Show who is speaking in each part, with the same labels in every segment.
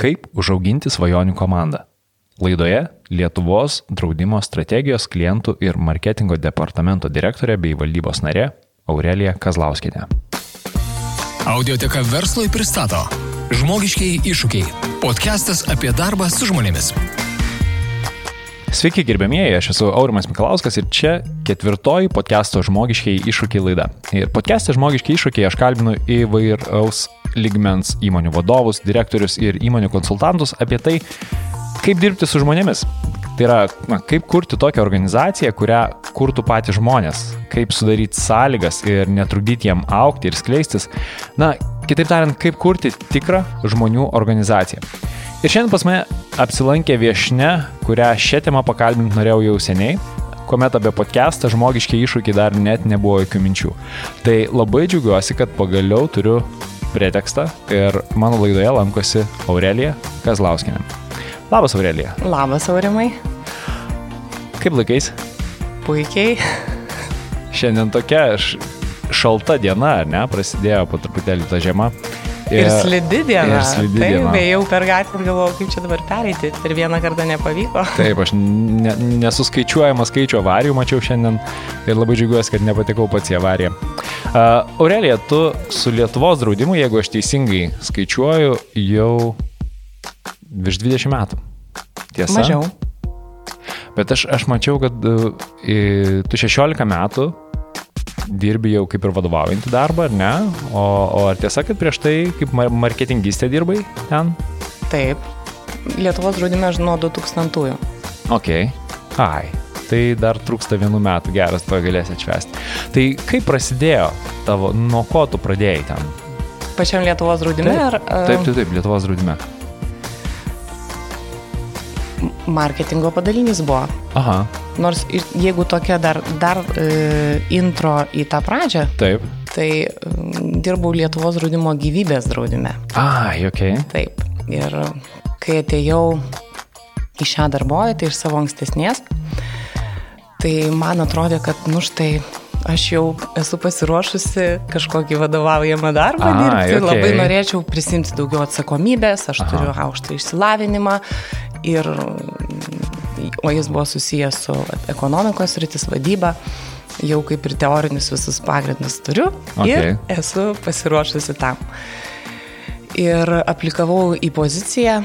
Speaker 1: Kaip užauginti svajonių komandą? Laidoje Lietuvos draudimo strategijos klientų ir marketingo departamento direktorė bei valdybos narė Aurelija Kazlauskinė.
Speaker 2: Audioteka verslui pristato Žmogiškiai iššūkiai. Podcastas apie darbą su žmonėmis.
Speaker 1: Sveiki gerbėmieji, aš esu Aurimas Mikalauskas ir čia ketvirtoji podcast'o žmogiškiai iššūkiai laida. Ir podcast'e žmogiškiai iššūkiai aš kalbinu įvairaus ligmens įmonių vadovus, direktorius ir įmonių konsultantus apie tai, kaip dirbti su žmonėmis. Tai yra, na, kaip kurti tokią organizaciją, kurią kurtų patys žmonės, kaip sudaryti sąlygas ir netrukdyti jiem aukti ir skleistis. Na, kitaip tariant, kaip kurti tikrą žmonių organizaciją. Ir šiandien pas mane apsilankė viešne, kurią šią temą pakalbinti norėjau jau seniai, kuomet apie podcastą žmogiški iššūkiai dar net nebuvo jokių minčių. Tai labai džiaugiuosi, kad pagaliau turiu pretekstą ir mano laidoje lankosi Aurelija Kazlauskinė. Labas Aurelija.
Speaker 3: Labas Aurimai.
Speaker 1: Kaip laikais?
Speaker 3: Puikiai.
Speaker 1: Šiandien tokia šalta diena, ar ne? Prasidėjo po truputėlį ta žiema.
Speaker 3: Ir, ir slidi diena.
Speaker 1: Ir slidi
Speaker 3: Taip,
Speaker 1: diena.
Speaker 3: Bėjau per gatvę ir galvojau, kaip čia dabar pereiti. Ir vieną kartą nepavyko.
Speaker 1: Taip, aš ne, nesuskaičiuojamą skaičių avarijų mačiau šiandien ir labai džiaugiuosi, kad nepatekau pats į avariją. Uh, Aurelija, tu su Lietuvos draudimu, jeigu aš teisingai skaičiuoju, jau virš 20 metų. Tiesa?
Speaker 3: Mažiau.
Speaker 1: Bet aš, aš mačiau, kad uh, tu 16 metų dirbi jau kaip ir vadovaujantį darbą, ar ne? O, o ar tiesa, kad prieš tai kaip marketingistė dirbai ten?
Speaker 3: Taip. Lietuvos draudime aš nuo 2000-ųjų.
Speaker 1: Ok. Ai. Tai dar trūksta vienų metų, geras, to galėsi atšvesti. Tai kaip prasidėjo tavo, nuo ko tu pradėjai ten?
Speaker 3: Pačiam Lietuvos draudime?
Speaker 1: Taip,
Speaker 3: Ar,
Speaker 1: taip, taip, taip, Lietuvos draudime.
Speaker 3: Marketingo padalinys buvo.
Speaker 1: Aha.
Speaker 3: Nors ir jeigu tokia dar, dar e, intro į tą pradžią,
Speaker 1: Taip.
Speaker 3: tai e, dirbau Lietuvos draudimo gyvybės draudime.
Speaker 1: Ai, ok.
Speaker 3: Taip. Ir kai atėjau į šią darbovietę iš savo ankstesnės, tai man atrodė, kad nu štai aš jau esu pasiruošusi kažkokį vadovaujamą darbą
Speaker 1: Ai,
Speaker 3: dirbti ir
Speaker 1: okei.
Speaker 3: labai norėčiau prisimti daugiau atsakomybės, aš
Speaker 1: Aha.
Speaker 3: turiu aukštą išsilavinimą ir, o jis buvo susijęs su ekonomikos rytis vadyba, jau kaip ir teorinius visus pagrindus turiu
Speaker 1: Okei.
Speaker 3: ir esu pasiruošusi tam. Ir aplikavau į poziciją,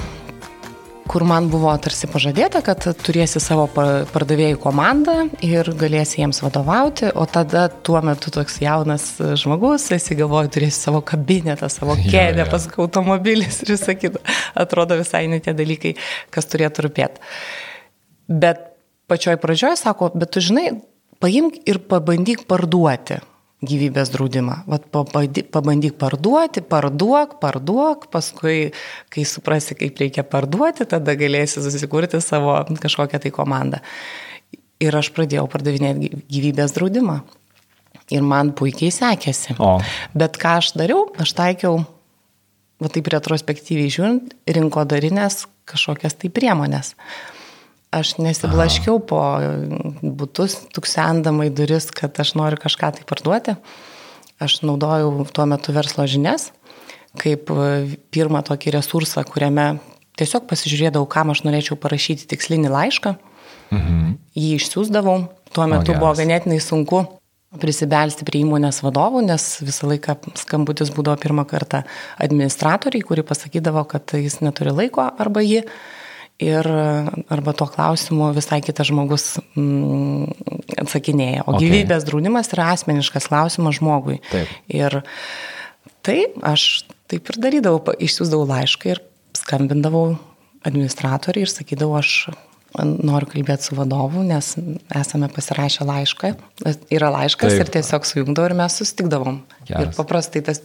Speaker 3: kur man buvo tarsi pažadėta, kad turėsi savo pa- pardavėjų komandą ir galėsi jiems vadovauti, o tada tuo metu toks jaunas žmogus, esi galvoju, turėsi savo kabinetą, savo kėdę,
Speaker 1: jo.
Speaker 3: paskui automobilis ir visą kitą. Atrodo visai ne tie dalykai, kas turėtų rūpėti. Bet pačioj pradžioj sako, bet tu žinai, paimk ir pabandyk parduoti gyvybės draudimą. Vat pabandy- pabandyk parduoti, parduok, parduok, paskui, kai suprasi, kaip reikia parduoti, tada galėsi susikurti savo kažkokią tai komandą. Ir aš pradėjau pardavinėti gy- gyvybės draudimą. Ir man puikiai sekėsi.
Speaker 1: O.
Speaker 3: Bet ką aš dariau, aš taikiau, va taip retrospektyviai žiūrint, rinkodarinės kažkokias tai priemonės. Aš nesiblaškiau po būtus, tuksendama į duris, kad aš noriu kažką tai parduoti. Aš naudojau tuo metu verslo žinias kaip e, pirmą tokį resursą, kuriame tiesiog pasižiūrėdavau, kam aš norėčiau parašyti tikslinį laišką.
Speaker 1: Mhm.
Speaker 3: Jį išsiųsdavau. Tuo metu
Speaker 1: geras.
Speaker 3: buvo ganėtinai sunku prisibelsti prie įmonės vadovų, nes visą laiką skambutis būdavo pirmą kartą administratoriai, kuri pasakydavo, kad jis neturi laiko arba ji. Ir arba tuo klausimu visai kitas žmogus mm, atsakinėja. O
Speaker 1: Ok.
Speaker 3: okay. gyvybės draudimas yra asmeniškas klausimas žmogui.
Speaker 1: Taip.
Speaker 3: Ir tai aš taip ir darydavau, išsiųsdavau laišką ir skambindavau administratoriai ir sakydavau, aš noriu kalbėti su vadovu, nes esame pasirašę laišką, yra laiškas
Speaker 1: Taip.
Speaker 3: Ir tiesiog sujungdavau ir mes susitikdavom.
Speaker 1: Geras.
Speaker 3: Ir paprastai tas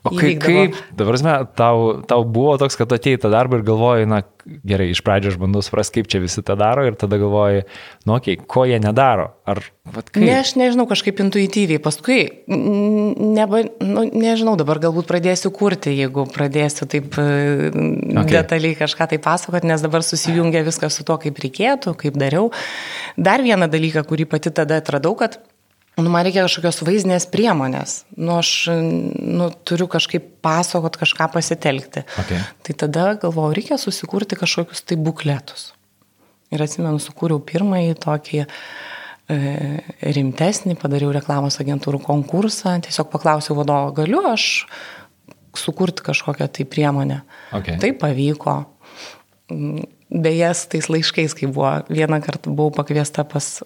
Speaker 1: O
Speaker 3: įvykdavo.
Speaker 1: kaip dabar, prasme, tau, tau buvo toks, kad atėjai tą darbą ir galvojai, na gerai, iš pradžio aš bandau suprasti, kaip čia visi tą daro ir tada galvojai, nu, okei, okay, ko jie nedaro. Ar, vat, kaip?
Speaker 3: Ne, aš nežinau, kažkaip intuityviai. Paskui, neba, nu, nežinau, dabar galbūt pradėsiu kurti, jeigu pradėsiu taip
Speaker 1: Okay.
Speaker 3: okay. detaliai kažką tai pasakoti, nes dabar susijungia viskas su to, kaip reikėtų, kaip dariau. Dar vieną dalyką, kurį pati tada atradau, kad nu, man reikia kažkokios vaizdinės priemonės. Nu, aš nu, turiu kažkaip pasakot, kažką pasitelkti.
Speaker 1: Okay.
Speaker 3: Tai tada galvoju, reikia susikurti kažkokius tai bukletus. Ir atsimenu, sukūriau pirmąjį tokį e, rimtesnį, padariau reklamos agentūrų konkursą, tiesiog paklausiau vadovo, galiu aš sukurti kažkokią tai priemonę.
Speaker 1: Okay.
Speaker 3: Tai pavyko. Beje, tais laiškais, kai buvo, vieną kartą buvau pakviesta pas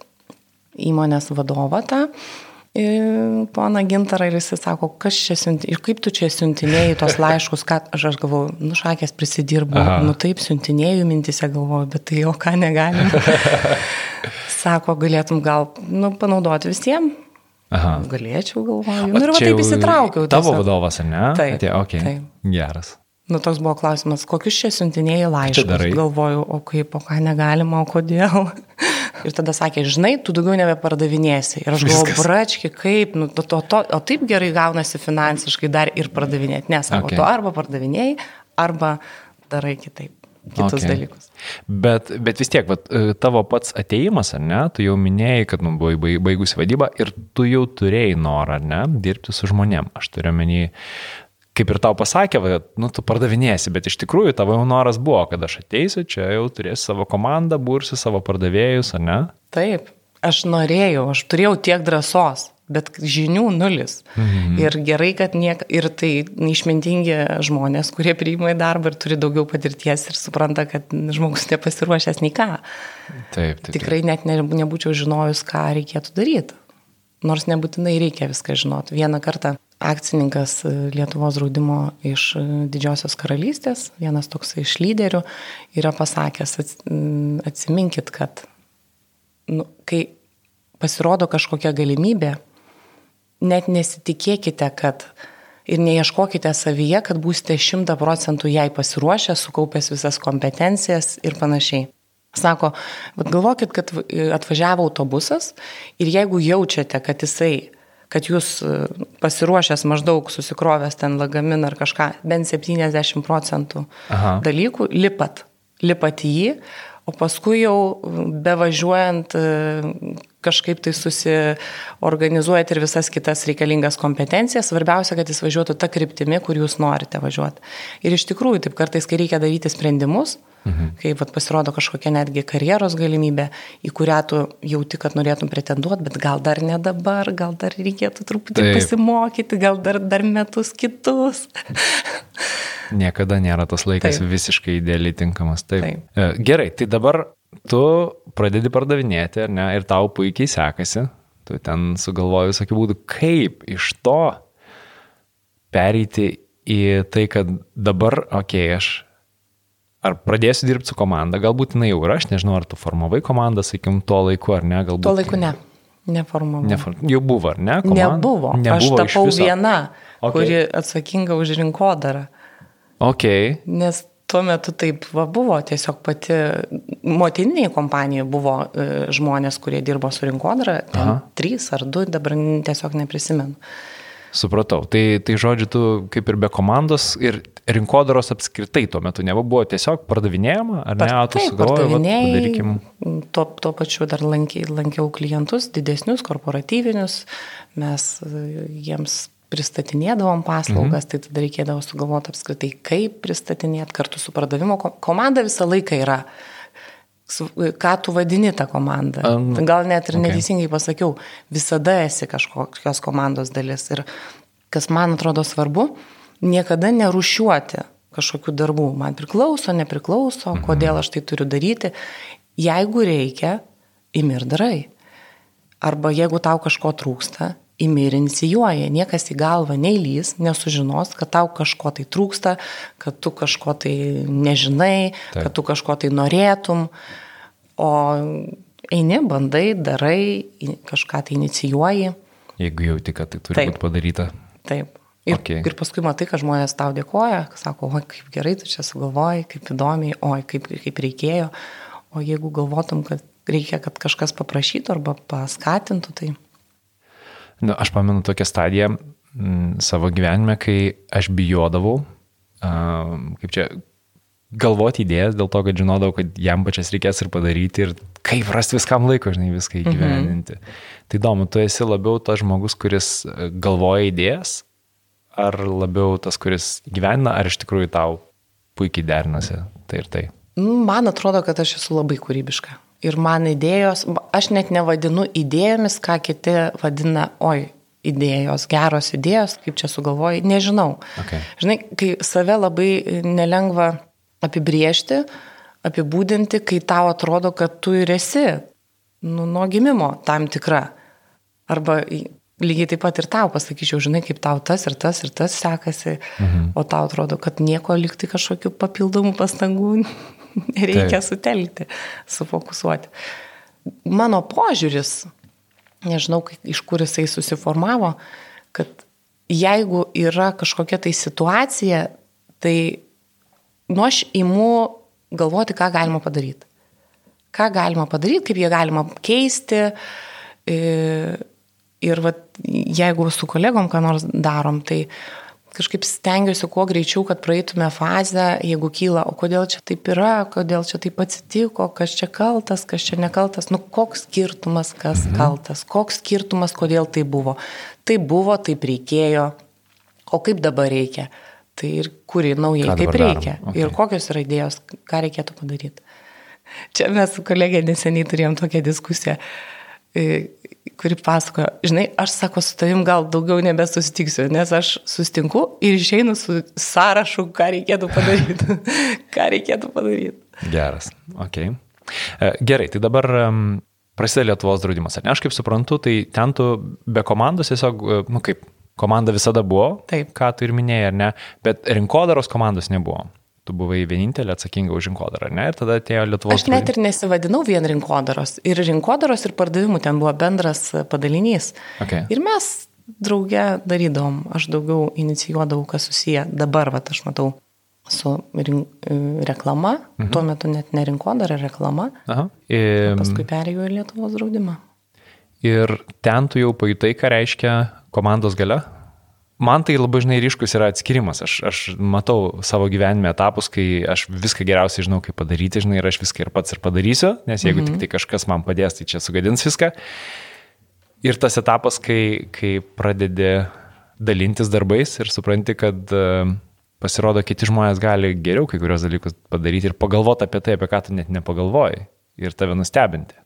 Speaker 3: įmonės vadovą tą, pona Gintarą ir jis sako, kas čia siunti, ir kaip tu čia siuntinėjai tos laiškus, ką aš, aš galvoju, nu šakės prisidirbu, Aha. nu taip siuntinėjau mintise galvoju, bet tai jau ką negalim. sako, galėtum gal nu, panaudoti visiems. Aha. Galėčiau, galvoju. Nu, ir va taip įsitraukiau.
Speaker 1: Tavo tiesiog. vadovas, ar ne?
Speaker 3: Taip.
Speaker 1: Atė, okay. taip. Geras.
Speaker 3: Nu, toks buvo klausimas, kokius čia siuntinėjai laiškus. Galvoju, o kaip, o ką negalima, o kodėl. Ir tada sakė, žinai, tu daugiau nebepardavinėsi. Ir aš galvoju, brački, kaip, nu, to, to, o taip gerai gaunasi finansiškai dar ir pardavinėti. Nesako, okay. tu arba pardavinėjai, arba darai kitaip. Kitus okay. dalykus.
Speaker 1: Bet, bet vis tiek, vat, e, tavo pats ateimas, ar ne, tu jau minėjai, kad nu, buvai baigusi vadybą ir tu jau turėjai norą, ar ne, dirbti su žmonėm. Aš turiu menį, kaip ir tau pasakė, kad, nu, tu pardavinėsi, bet iš tikrųjų tavo jau noras buvo, kad aš ateisiu, čia jau turėsiu savo komandą, bursiu savo pardavėjus, ar ne?
Speaker 3: Taip, aš norėjau, aš turėjau tiek drąsos, bet žinių nulis. Mhm. Ir gerai, kad niek, ir tai neišmintingi žmonės, kurie priima į darbą ir turi daugiau patirties ir supranta, kad žmogus nepasiruošęs nei ką.
Speaker 1: Taip, taip.
Speaker 3: Tikrai net ne, nebūčiau žinojus, ką reikėtų daryti. Nors nebūtinai reikia viską žinoti. Vieną kartą akcininkas e, Lietuvos draudimo iš e, Didžiosios karalystės, vienas toks iš lyderių, yra pasakęs, atsiminkit, kad nu, kai pasirodo kažkokia galimybė, net nesitikėkite, kad ir neieškokite savyje, kad būsite šimta procentų jai pasiruošę, sukaupęs visas kompetencijas ir panašiai. Sako, galvokit, kad atvažiavo autobusas ir jeigu jaučiate, kad jisai, kad jūs e, pasiruošęs maždaug susikrovęs ten lagaminą ar kažką, bent 70 procentų Aha. dalykų, lipat, lipat į jį, o paskui jau bevažiuojant e, kažkaip tai susiorganizuojat ir visas kitas reikalingas kompetencijas. Svarbiausia, kad jis važiuotų tą kryptimį, kur jūs norite važiuoti. Ir iš tikrųjų, taip kartais, kai reikia daryti sprendimus, Mhm. Kai vat, pasirodo kažkokia netgi karjeros galimybė, į kurią tu jauti, kad norėtum pretenduoti, bet gal dar ne dabar, gal dar reikėtų truputį Taip. pasimokyti, gal dar, dar metus kitus.
Speaker 1: Niekada nėra tas laikas Taip. visiškai idealiai tinkamas. Taip. Taip. E, gerai, tai dabar tu pradedi pardavinėti, ar ne, ir tau puikiai sekasi. Tu ten sugalvoji visokių būdų, kaip iš to pereiti į tai, kad dabar, okei, okay, aš Ar pradėsiu dirbti su komanda, galbūt jinai jau yra, aš nežinau, ar tu formavai komandą, sakykim, tuo laiku ar ne, galbūt.
Speaker 3: Tuo laiku ne, neformavau.
Speaker 1: Neform... Jau buvo, ar ne? Komanda?
Speaker 3: Nebuvo. Nebuvo. Aš tapau viena, okay. kuri atsakinga už rinkodarą.
Speaker 1: Ok.
Speaker 3: Nes tuo metu taip va, buvo, tiesiog pati motininiai kompanijai buvo e, žmonės, kurie dirbo su rinkodara, trys ar du, dabar tiesiog neprisimenu.
Speaker 1: Supratau. Tai, tai žodžiu, tu kaip ir be komandos ir rinkodaros apskritai tuo metu nebuvo tiesiog pardavinėjama, ar ne?
Speaker 3: Tu sugalvojai. Tuo, tuo pačiu dar lankiai, lankiau klientus, didesnius, korporatyvinius, mes e, jiems pristatinėdavom paslaugas, mhm. tai tada reikėdavo sugalvoti apskritai, kaip pristatinėti kartu su pardavimo komanda visą laiką yra ką tu vadini tą komandą. Um, Gal net ir okay. neteisingai pasakiau, visada esi kažkokios komandos dalis. Ir kas man atrodo svarbu, niekada nerušiuoti kažkokių darbų. Man priklauso, nepriklauso, mhm. kodėl aš tai turiu daryti. Jeigu reikia, imi ir darai. Arba jeigu tau kažko trūksta, imi ir inicijuoja. Niekas į galvą neįlys, nesužinos, kad tau kažko tai trūksta, kad tu kažko tai nežinai, Taip. kad tu kažko tai norėtum. O eini, bandai, darai, kažką tai inicijuoji.
Speaker 1: Jeigu jauti, kad tai turi Taip. būti padaryta.
Speaker 3: Taip. Ir, okay. ir paskui matai, kad žmonės tau dėkoja, sako, oi, kaip gerai tu čia sugalvojai, kaip įdomiai, oi, kaip, kaip reikėjo. O jeigu galvotum, kad reikia, kad kažkas paprašytų arba paskatintų, tai
Speaker 1: Nu, aš pamenu tokią stadiją m, mm, savo gyvenime, kai aš bijodavau, uh, kaip čia, galvoti idėjas dėl to, kad žinodavau, kad jam pačias reikės ir padaryti ir kaip rasti viskam laiko, žinai, viską įgyveninti. Mhm. Tai įdomu, tu esi labiau tas žmogus, kuris e, galvoja idėjas, ar labiau tas, kuris gyvena, ar iš tikrųjų tau puikiai derinasi tai ir tai?
Speaker 3: Man atrodo, kad aš esu labai kūrybiška. Ir man idėjos, aš net nevadinu idėjomis, ką kiti vadina, oi, idėjos, geros idėjos, kaip čia sugalvoji, nežinau. Okay. Žinai, kai save labai nelengva apibriežti, apibūdinti, kai tau atrodo, kad tu ir esi nu, nuo gimimo tam tikra. Arba lygiai taip pat ir tau pasakyčiau, žinai, kaip tau tas ir tas ir tas sekasi, mhm. o tau atrodo, kad nieko likti kažkokių papildomų pastangų reikia taip. sutelkti, sufokusuoti. Mano požiūris, nežinau, iš kur jisai susiformavo, kad jeigu yra kažkokia tai situacija, tai nu aš įimu galvoti, ką galima padaryti. Ką galima padaryti, kaip jie galima keisti. E, ir vat, jeigu su kolegom ką nors darom, tai kažkaip stengiuosi kuo greičiau, kad praeitume fazę, jeigu kyla, o kodėl čia taip yra, kodėl čia taip atsitiko, kas čia kaltas, kas čia nekaltas, nu koks skirtumas, kas mhm. kaltas, koks skirtumas, kodėl tai buvo. Tai buvo, taip reikėjo, o kaip dabar reikia. Tai ir kuri naujai kaip reikia. Okay. Ir kokios yra idėjos, ką reikėtų padaryti. Čia mes su kolegė neseniai turėjom tokią diskusiją kuri pasakojo, žinai, aš sako, su tavim gal daugiau nebesusitiksiu, nes aš sustinku ir išeinu su sąrašu, ką reikėtų padaryti. ką reikėtų padaryti.
Speaker 1: Geras, ok. E, gerai, tai dabar prasideda Lietuvos draudimas, ar ne? Aš kaip suprantu, tai ten tu be komandos tiesiog, e, nu kaip, komanda visada buvo,
Speaker 3: Taip.
Speaker 1: ką tu ir minėjai, ar ne, bet rinkodaros komandos nebuvo tu buvai vienintelė atsakinga už rinkodarą, ne? Ir tada atėjo Lietuvos.
Speaker 3: Aš net ir nesivadinau vien rinkodaros. Ir rinkodaros, ir pardavimų ten buvo bendras padalinys.
Speaker 1: Okay.
Speaker 3: Ir mes drauge darydom, aš daugiau inicijuodavau, kas susiję. Dabar, va, aš matau su rink, reklama, mhm. tuo metu net ne rinkodara, reklama.
Speaker 1: Aha. Ir...
Speaker 3: Paskui perėjau į Lietuvos draudimą.
Speaker 1: Ir ten tu jau pajutai, ką reiškia komandos gale? Man tai labai žinai ryškus yra atskirimas. Aš, aš matau savo gyvenime etapus, kai aš viską geriausiai žinau, kaip padaryti, žinai, ir aš viską ir pats ir padarysiu, nes jeigu mhm. tik tai kažkas man padės, tai čia sugadins viską. Ir tas etapas, kai, kai pradedi dalintis darbais ir supranti, kad uh, pasirodo, kiti žmonės gali geriau kai kurios dalykus padaryti ir pagalvoti apie tai, apie ką tu net nepagalvoji ir tave nustebinti.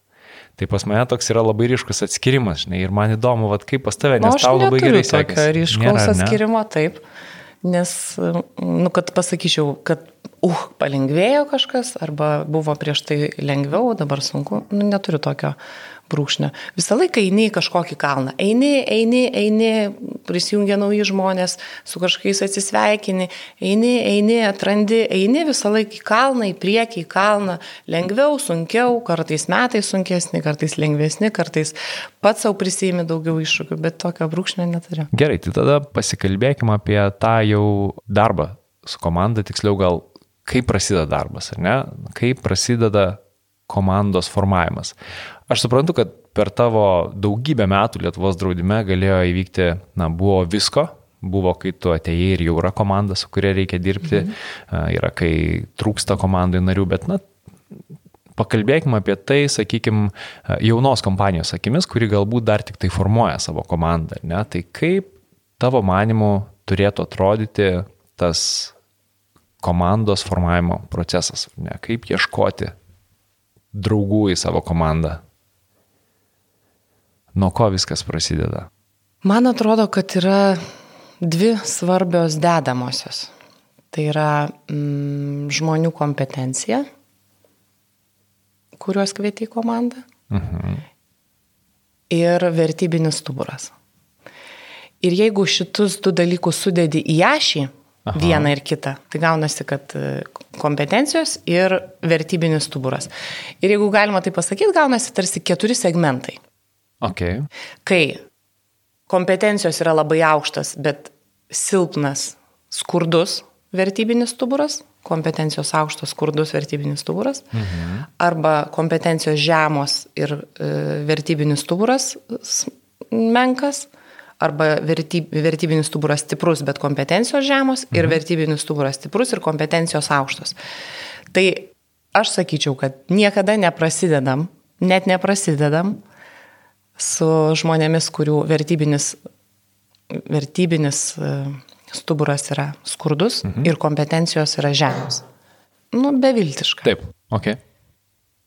Speaker 1: Tai pas mane toks yra labai ryškus atskirimas, žinai, ir man įdomu, vat, kaip pas tave, nes nu, tau labai gerai sekasi.
Speaker 3: Tokio ryškaus atskirimo, taip. Nes, nu, kad pasakyčiau, kad, uh, palengvėjo kažkas, arba buvo prieš tai lengviau, dabar sunku, nu, neturiu tokio brūkšnio. Visą laiką eini į kažkokį kalną. Eini, eini, eini, prisijungia nauji žmonės, su kažkokiais atsisveikini, eini, eini, atrandi, eini visą laiką į kalną, į priekį, į kalną. Lengviau, sunkiau, kartais metai sunkesni, kartais lengvesni, kartais pats savo prisijimi daugiau iššūkių, bet tokio brūkšnio neturiu.
Speaker 1: Gerai, tai tada pasikalbėkime apie tą jau darbą su komanda, tiksliau gal kaip prasideda darbas, ar ne? Kaip prasideda komandos formavimas. Aš suprantu, kad per tavo daugybę metų Lietuvos draudime galėjo įvykti, na, buvo visko, buvo, kai tu atėjai ir jau yra komanda, su kuria reikia dirbti, mhm. yra, kai trūksta komandai narių, bet, na, pakalbėkime apie tai, sakykime, jaunos kompanijos akimis, kuri galbūt dar tik tai formuoja savo komandą, ne? Tai kaip tavo manimu turėtų atrodyti tas komandos formavimo procesas, ne? Kaip ieškoti draugų į savo komandą? Nuo ko viskas prasideda?
Speaker 3: Man atrodo, kad yra dvi svarbios dedamosios. Tai yra mm, žmonių kompetencija, kuriuos kvieti į komandą, mhm. ir vertybinis stuburas. Ir jeigu šitus du dalykus sudedi į ašį, Aha. vieną ir kitą, tai gaunasi, kad e, kompetencijos ir vertybinis stuburas. Ir jeigu galima tai pasakyti, gaunasi tarsi keturi segmentai.
Speaker 1: Okay.
Speaker 3: Kai kompetencijos yra labai aukštas, bet silpnas, skurdus vertybinis stuburas, kompetencijos aukštos, skurdus vertybinis stuburas, mhm. arba kompetencijos žemos ir e, vertybinis stuburas menkas, arba vertyb, vertybinis stuburas stiprus, bet kompetencijos žemos ir mhm. vertybinis stuburas stiprus ir kompetencijos aukštos. Tai aš sakyčiau, kad niekada neprasidedam, net neprasidedam su žmonėmis, kurių vertybinis, vertybinis e, stuburas yra skurdus mhm. ir kompetencijos yra žemos. Nu, beviltiška.
Speaker 1: Taip, ok.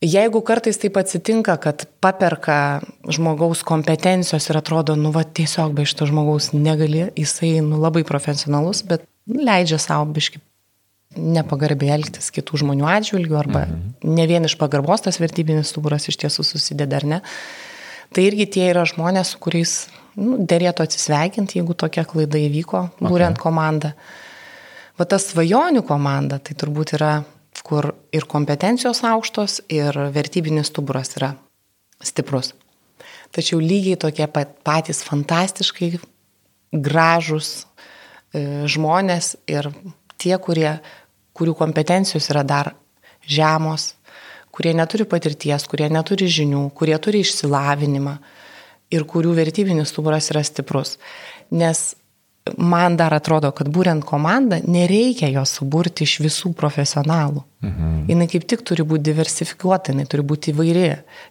Speaker 3: Jeigu kartais taip atsitinka, kad paperka žmogaus kompetencijos ir atrodo, nu, va, tiesiog be šito žmogaus negali, jisai, nu, labai profesionalus, bet leidžia savo biški nepagarbiai elgtis kitų žmonių atžvilgių arba mhm. ne vien iš pagarbos tas vertybinis stuburas iš tiesų susideda ar ne. Tai irgi tie yra žmonės, su kuriais nu, dėrėtų atsisveikinti, jeigu tokia klaida įvyko, būrent okay. komandą. Va tas svajonių komanda, tai turbūt yra kur ir kompetencijos aukštos, ir vertybinis stuburas yra stiprus. Tačiau lygiai tokie patys fantastiškai gražus e, žmonės ir tie, kurie, kurių kompetencijos yra dar žemos, kurie neturi patirties, kurie neturi žinių, kurie turi išsilavinimą ir kurių vertybinis stuburas yra stiprus. Nes man dar atrodo, kad būrent komandą nereikia jos suburti iš visų profesionalų. Mhm. Jis kaip tik turi būti diversifikuota, jinai turi būti įvairi.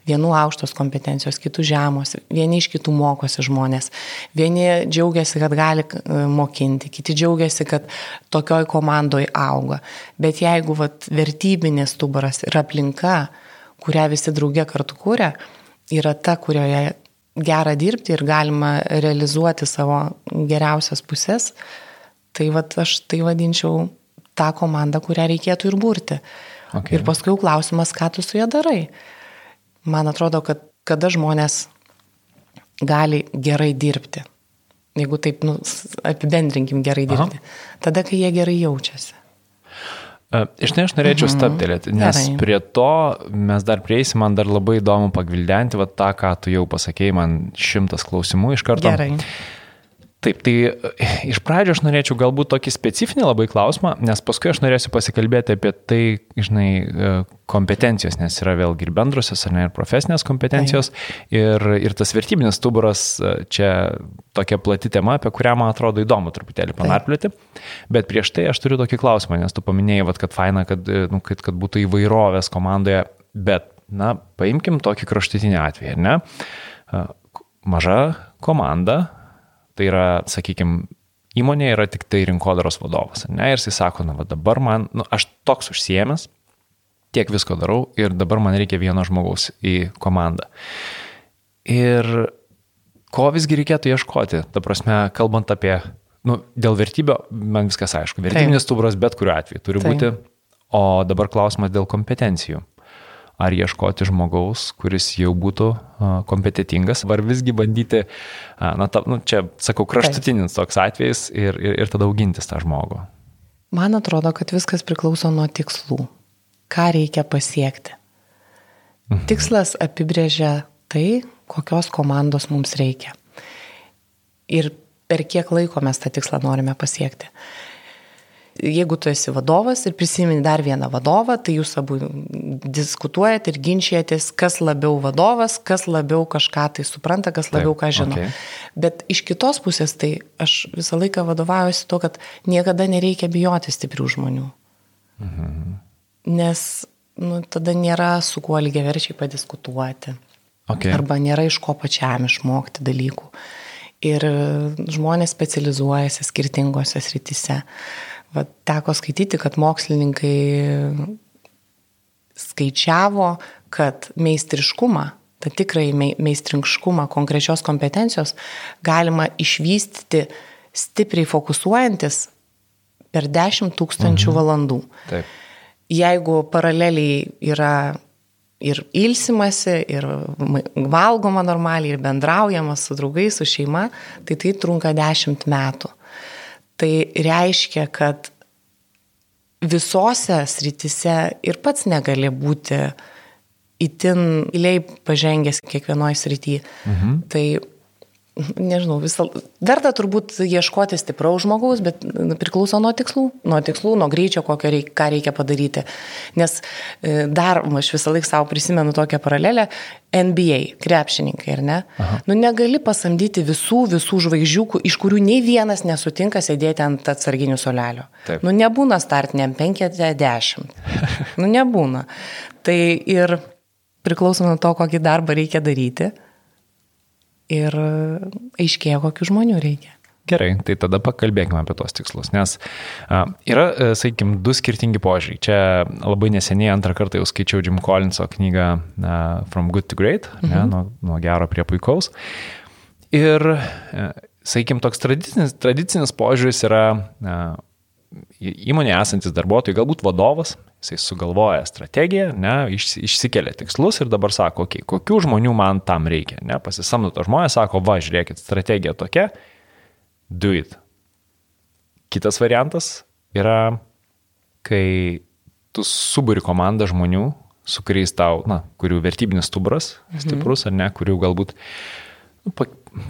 Speaker 3: Vienų aukštos kompetencijos, kitų žemos, vieni iš kitų mokosi žmonės. Vieni džiaugiasi, kad gali e, mokinti, kiti džiaugiasi, kad tokioj komandoj auga. Bet jeigu vat, vertybinis stuburas ir aplinka, kurią visi drauge kartu kūrė, yra ta, kurioje gera dirbti ir galima realizuoti savo geriausias pusės, tai vat, aš tai vadinčiau tą komandą, kurią reikėtų ir būrti. Okay. Ir paskui klausimas, ką tu su ja darai. Man atrodo, kad kada žmonės gali gerai dirbti, jeigu taip nu, apibendrinkim gerai dirbti, Aha. tada, kai jie gerai jaučiasi.
Speaker 1: Iš tai aš norėčiau mhm. stabtelėti, nes Gerai. prie to mes dar prieisim, man dar labai įdomu pagvildenti, va tą, ką tu jau pasakėjai, man šimtas klausimų iš karto.
Speaker 3: Gerai.
Speaker 1: Taip, tai iš pradžio aš norėčiau galbūt tokį specifinį labai klausimą, nes paskui aš norėsiu pasikalbėti apie tai, žinai, e, kompetencijos, nes yra vėlgi ir bendrusios, ar ne, ir profesinės kompetencijos, ir, ir tas vertybinis stuburas, e, čia tokia plati tema, apie kurią man atrodo įdomu truputėlį panarplioti. Bet prieš tai aš turiu tokį klausimą, nes tu paminėjai, vat, kad faina, kad, e, nu, kad, kad būtų įvairovės komandoje, bet, na, paimkim tokį kraštutinį atvejį, ne? Maža komanda, Tai yra, sakykime, įmonė yra tik tai rinkodaros vadovas. Ne? Ir jisai sako, na, va, dabar man, nu, aš toks užsiemęs, tiek visko darau ir dabar man reikia vieno žmogaus į komandą. Ir ko visgi reikėtų ieškoti? Ta prasme, kalbant apie, nu, dėl vertybio, man viskas aišku. Vertybinis stuburas bet kuriuo atveju turi Taip. būti. O dabar klausimas dėl kompetencijų ar ieškoti žmogaus, kuris jau būtų kompetitingas, ar visgi bandyti, na, ta, nu, čia, sakau, kraštutinis toks atvejis ir, ir, ir tada augintis tą žmogų.
Speaker 3: Man atrodo, kad viskas priklauso nuo tikslų. Ką reikia pasiekti. Mhm. Tikslas apibrėžia tai, kokios komandos mums reikia. Ir per kiek laiko mes tą tikslą norime pasiekti jeigu tu esi vadovas ir prisimeni dar vieną vadovą, tai jūs abu diskutuojat ir ginčijatės, kas labiau vadovas, kas labiau kažką tai supranta, kas labiau ką žino. Okay. Bet iš kitos pusės tai aš visą laiką vadovaujuosi to, kad niekada nereikia bijoti stiprių žmonių. Mhm. Nes nu, tada nėra su kuo lygiai verčiai padiskutuoti. Okay. Arba nėra iš ko pačiam išmokti dalykų. Ir žmonės specializuojasi skirtingose srityse. Va, teko skaityti, kad mokslininkai skaičiavo, kad meistriškumą, tą tikrąjį meistriškumą konkrečios kompetencijos galima išvystyti stipriai fokusuojantis per 10 tūkstančių mhm. valandų. Taip. Jeigu paraleliai yra ir ilsimasi, ir valgoma normaliai, ir bendraujama su draugais, su šeima, tai tai trunka 10 metų. Tai reiškia, kad visose sritise ir pats negali būti įtin giliai pažengęs kiekvienoje srityje. Mhm. Tai nežinau, visą, verta turbūt ieškoti stipraus žmogaus, bet priklauso nuo tikslų, nuo tikslų, nuo greičio, reik, ką reikia padaryti. Nes e, dar, aš visą laiką savo prisimenu tokią paralelę, NBA, krepšininkai, ar ne? Aha. Nu negali pasamdyti visų, visų žvaigždžių, iš kurių nei vienas nesutinka sėdėti ant atsarginių solelio. Taip. Nu nebūna startiniam 50. nu nebūna. Tai ir priklauso nuo to, kokį darbą reikia daryti ir aiškėja, kokių žmonių reikia.
Speaker 1: Gerai, tai tada pakalbėkime apie tos tikslus, nes a, yra, e, sakykime, du skirtingi požiūriai. Čia labai neseniai antrą kartą jau skaičiau Jim Collinso knygą From Good to Great, mhm. ne, nuo, nuo gero prie puikaus. Ir, e, sakykime, toks tradicinis, tradicinis požiūris yra a, įmonėje esantis darbuotojai, galbūt vadovas, jisai sugalvoja strategiją, ne, iš, išsikelia tikslus ir dabar sako, okei, okay, kokių žmonių man tam reikia, ne, pasisamdo to žmonės, sako, va, žiūrėkit, strategija tokia, do it. Kitas variantas yra, kai tu suburi komandą žmonių, su kuriais tau, na, kurių vertybinis stuburas mhm. stiprus ar ne, kurių galbūt nu,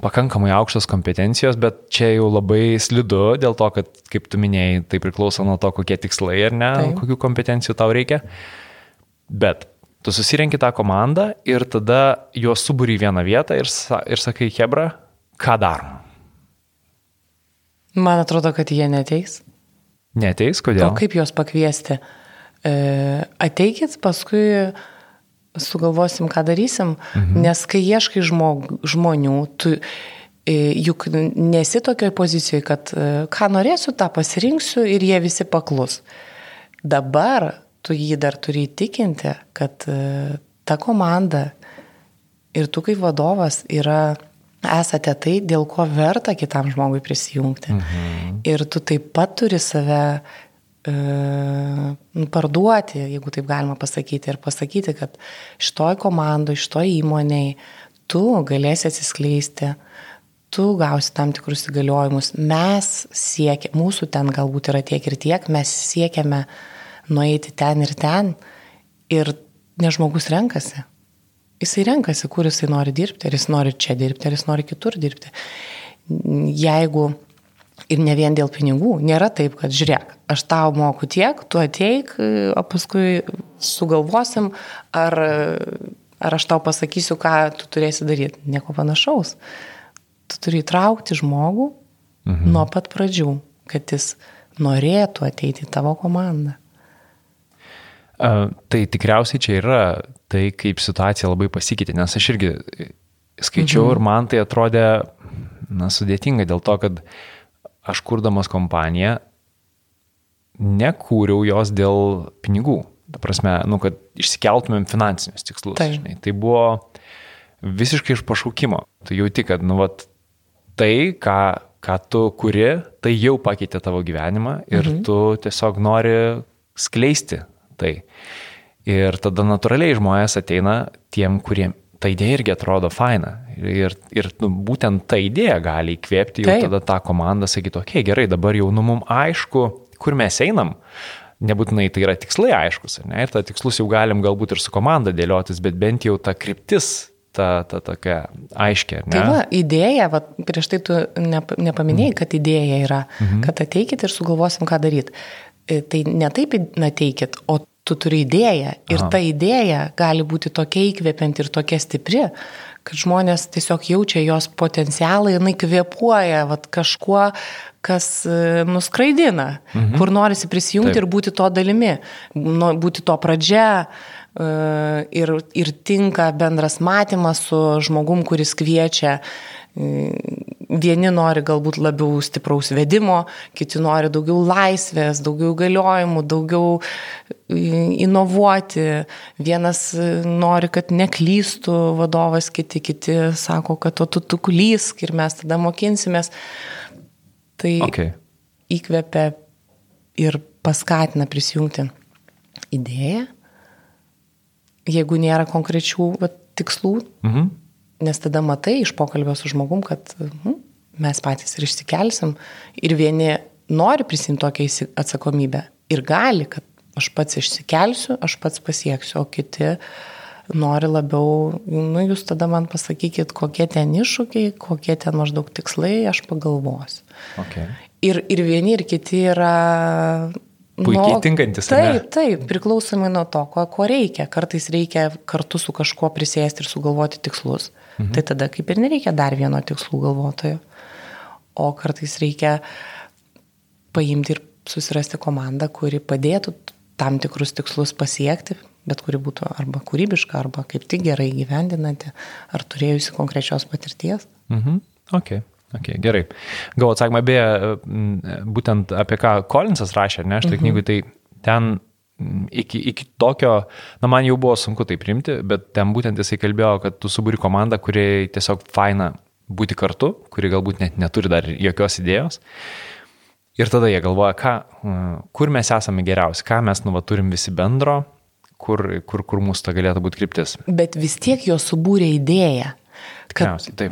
Speaker 1: pakankamai aukštos kompetencijos, bet čia jau labai slidu dėl to, kad, kaip tu minėjai, tai priklauso nuo to, kokie tikslai ar ne, Taip. kokių kompetencijų tau reikia. Bet tu susirenki tą komandą ir tada juos suburi į vieną vietą ir, ir sakai, Hebra, ką darom?
Speaker 3: Man atrodo, kad jie neteis.
Speaker 1: Neteis, kodėl?
Speaker 3: O kaip juos pakviesti? E, ateikit, paskui sugalvosim, ką darysim, mhm. nes kai ieškai žmog, žmonių, tu e, juk nesi tokioje pozicijoje, kad e, ką norėsiu, tą pasirinksiu ir jie visi paklus. Dabar tu jį dar turi įtikinti, kad e, ta komanda ir tu kaip vadovas yra, esate tai, dėl ko verta kitam žmogui prisijungti. Mhm. Ir tu taip pat turi save parduoti, jeigu taip galima pasakyti, ir pasakyti, kad šitoj komandai, šitoj įmoniai tu galėsi atsiskleisti, tu gausi tam tikrus įgaliojimus. Mes siekiame, mūsų ten galbūt yra tiek ir tiek, mes siekiame nueiti ten ir ten ir ne žmogus renkasi. Jisai renkasi, kur jisai nori dirbti, ar jis nori čia dirbti, ar jis nori kitur dirbti. Jeigu Ir ne vien dėl pinigų. Nėra taip, kad žiūrėk, aš tau moku tiek, tu ateik, o paskui sugalvosim, ar, ar aš tau pasakysiu, ką tu turėsi daryti. Nieko panašaus. Tu turi įtraukti žmogų mhm. nuo pat pradžių, kad jis norėtų ateiti į tavo komandą.
Speaker 1: Uh, tai tikriausiai čia yra tai, kaip situacija labai pasikeitė, nes aš irgi skaičiau mhm. ir man tai atrodė na, sudėtinga dėl to, kad uh, aš kurdamas kompaniją nekūriau jos dėl pinigų. Ta prasme, nu, kad išsikeltumėm finansinius tikslus. Tai, žinai. tai buvo visiškai iš pašaukimo. Tu jauti, kad, nu, vat, tai, ką, ką tu kuri, tai jau pakeitė tavo gyvenimą ir mhm. tu tiesiog nori skleisti tai. Ir tada natūraliai žmonės ateina tiem, kuriem ta idėja irgi atrodo faina. Ir, ir nu, būtent ta idėja gali įkvėpti jau Taip. tada tą komandą, sakyti, okei, okay, gerai, dabar jau nu mums aišku, kur mes einam. Nebūtinai tai yra tikslai aiškus, ne? ir tą tikslus jau galim galbūt ir su komanda dėliotis, bet bent jau ta kryptis ta, ta tokia aiškia. Ne?
Speaker 3: Tai va, idėja, va, prieš tai tu nep, nepaminėjai, kad idėja yra, mhm. kad ateikit ir sugalvosim, ką daryti. E, tai ne taip ateikit, o tu turi idėją ir Aha. ta idėja gali būti tokia įkvepianti ir tokia stipri, kad žmonės tiesiog jaučia jos potencialą, jinai kvepuoja vat, kažkuo, kas e, nuskraidina, mhm. kur norisi prisijungti Taip. ir būti to dalimi, nu, būti to pradžia e, ir, ir tinka bendras matymas su žmogum, kuris kviečia Vieni nori galbūt labiau stipraus vedimo, kiti nori daugiau laisvės, daugiau galiojimų, daugiau inovuoti. Vienas nori, kad neklystų vadovas, kiti, kiti sako, kad to tu, tu klysk ir mes tada mokinsimės. Tai okay. įkvepia ir paskatina prisijungti idėją, jeigu nėra konkrečių va, tikslų. Mhm Nes tada matai iš pokalbio su žmogum, kad hm, mes patys ir išsikelsim ir vieni nori prisimti tokią atsakomybę ir gali, kad aš pats išsikelsiu, aš pats pasieksiu, o kiti nori labiau, nu jūs tada man pasakykit, kokie ten iššūkiai, kokie ten maždaug tikslai, aš pagalvosiu.
Speaker 1: Okay.
Speaker 3: Ir, ir vieni, ir kiti yra
Speaker 1: Puikiai nu, tinkantis.
Speaker 3: Taip, taip, priklausomai nuo to, ko, ko reikia. Kartais reikia kartu su kažkuo prisėsti ir sugalvoti tikslus. Mhm. Tai tada kaip ir nereikia dar vieno tikslų galvotojo. O kartais reikia paimti ir susirasti komandą, kuri padėtų tam tikrus tikslus pasiekti, bet kuri būtų arba kūrybiška, arba kaip tik gerai gyvendinanti, ar turėjusi konkrečios patirties.
Speaker 1: Mhm. Okay. Okay, gerai. Gal atsakymą, beje, būtent apie ką Kolinsas rašė, ne, štai mhm. knygui, tai ten iki, iki tokio, na man jau buvo sunku tai priimti, bet ten būtent jisai kalbėjo, kad tu subūri komandą, kuri tiesiog faina būti kartu, kuri galbūt net neturi dar jokios idėjos. Ir tada jie galvoja, ką, kur mes esame geriausi, ką mes nu, va, turim visi bendro, kur, kur, kur mūsų ta galėtų būti kryptis.
Speaker 3: Bet vis tiek jo subūrė idėją.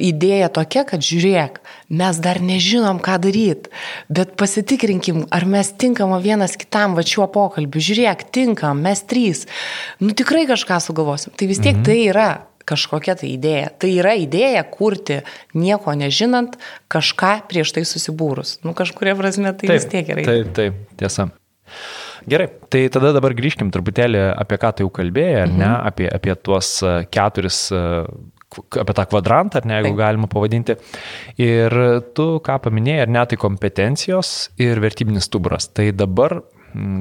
Speaker 3: Idėja tokia, kad žiūrėk, mes dar nežinom, ką daryti, bet pasitikrinkim, ar mes tinkam vienas kitam va šiuo pokalbiu. Žiūrėk, tinkam, mes trys. Nu tikrai kažką sugalvosim. Tai vis tiek mhm. tai yra kažkokia tai idėja. Tai yra idėja kurti nieko nežinant, kažką prieš tai susibūrus. Nu kažkuria prasme tai taip, vis tiek yra.
Speaker 1: Taip, taip, tiesa. Gerai, tai tada dabar grįžkim truputėlį apie ką tai jau kalbėjai, ar ne, mhm. apie, apie tuos keturis apie tą kvadrantą, ar ne, jeigu galima pavadinti. Ir tu ką paminėjai, ar ne, tai kompetencijos ir vertybinis stuburas. Tai dabar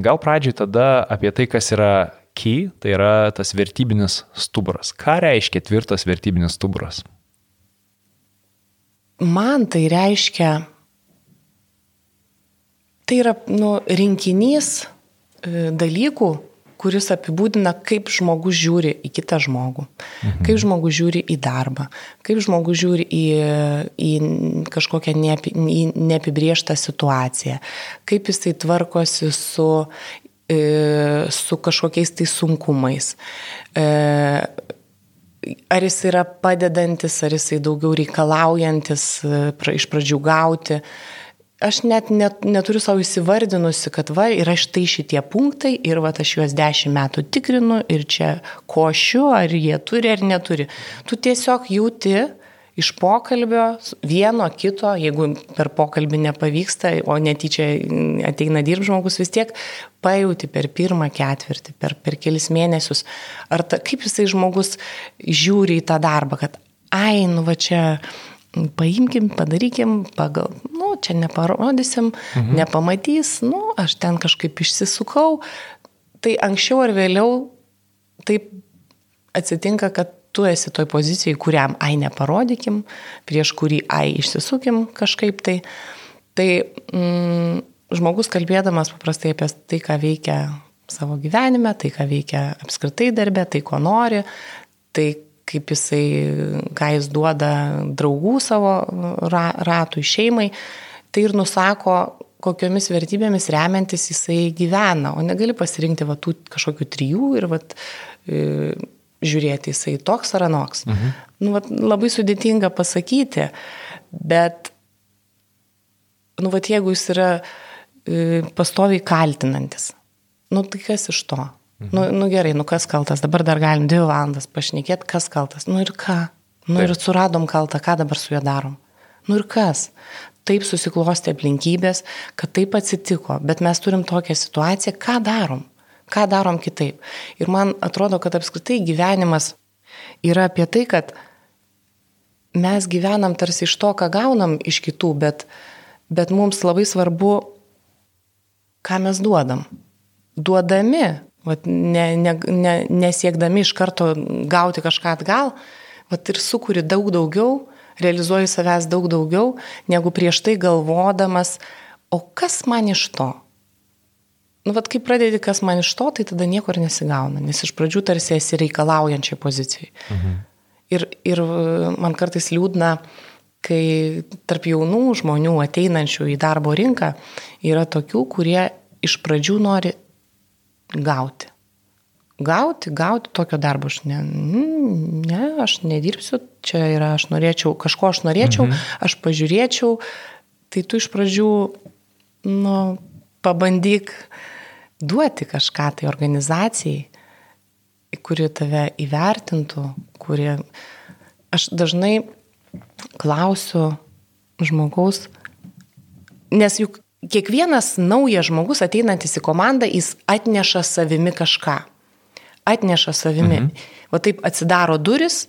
Speaker 1: gal pradžiai tada apie tai, kas yra key, tai yra tas vertybinis stuburas. Ką reiškia tvirtas vertybinis stuburas?
Speaker 3: Man tai reiškia, tai yra nu, rinkinys e, dalykų, kuris apibūdina, kaip žmogus žiūri į kitą žmogų, mhm. kaip žmogus žiūri į darbą, kaip žmogus žiūri į, į kažkokią neapi, į neapibrieštą situaciją, kaip jisai tvarkosi su, e, su kažkokiais tai sunkumais. E, ar jis yra padedantis, ar jisai daugiau reikalaujantis e, iš pradžių gauti aš net, net neturiu savo įsivardinusi, kad va, yra štai šitie punktai ir va, aš juos dešimt metų tikrinu ir čia košiu, ar jie turi ar neturi. Tu tiesiog jauti iš pokalbio vieno kito, jeigu per pokalbį nepavyksta, o netyčia ateina dirb žmogus, vis tiek pajauti per pirmą ketvirtį, per, per kelis mėnesius, ar ta, kaip jisai žmogus žiūri į tą darbą, kad ai, nu va čia paimkim, padarykim, pagal, nu, čia neparodysim, mhm. nepamatys, nu, aš ten kažkaip išsisukau. Tai anksčiau ar vėliau taip atsitinka, kad tu esi toj pozicijai, kuriam ai neparodykim, prieš kurį ai išsisukim kažkaip tai. Tai mm, žmogus kalbėdamas paprastai apie tai, ką veikia savo gyvenime, tai, ką veikia apskritai darbė, tai, ko nori, tai, kaip jisai, ką jis duoda draugų savo ra, ratui, šeimai, tai ir nusako, kokiomis vertybėmis remiantis jisai gyvena, o negali pasirinkti va, tų kažkokių trijų ir va, e, žiūrėti jisai toks ar anoks. Mhm. Nu, va, labai sudėtinga pasakyti, bet nu, va, jeigu jis yra e, pastoviai kaltinantis, nu tai kas iš to? Mhm. Nu, nu gerai, nu kas kaltas, dabar dar galim dvi valandas pašnekėti, kas kaltas. Nu ir ką? Nu Taip. ir suradom kaltą, ką dabar su juo darom? Nu ir kas? Taip susiklosti aplinkybės, kad taip atsitiko, bet mes turim tokią situaciją, ką darom? Ką darom kitaip? Ir man atrodo, kad apskritai gyvenimas yra apie tai, kad mes gyvenam tarsi iš to, ką gaunam iš kitų, bet, bet mums labai svarbu, ką mes duodam. Duodami vat, ne, ne, ne, nesiekdami iš karto gauti kažką atgal, vat, ir sukuri daug daugiau, realizuoji savęs daug daugiau, negu prieš tai galvodamas, o kas man iš to? Nu, vat, kai pradedi, kas man iš to, tai tada niekur nesigauna, nes iš pradžių tarsi esi reikalaujančiai pozicijai. Mhm. Ir, ir man kartais liūdna, kai tarp jaunų žmonių ateinančių į darbo rinką yra tokių, kurie iš pradžių nori gauti. Gauti, gauti tokio darbo aš ne, ne, aš nedirbsiu, čia yra, aš norėčiau, kažko aš norėčiau, mhm. aš pažiūrėčiau, tai tu iš pradžių, nu, pabandyk duoti kažką tai organizacijai, kuri tave įvertintų, kuri... Aš dažnai klausiu žmogaus, nes juk kiekvienas naujas žmogus ateinantis į komandą, jis atneša savimi kažką. Atneša savimi. Mhm. O taip atsidaro duris,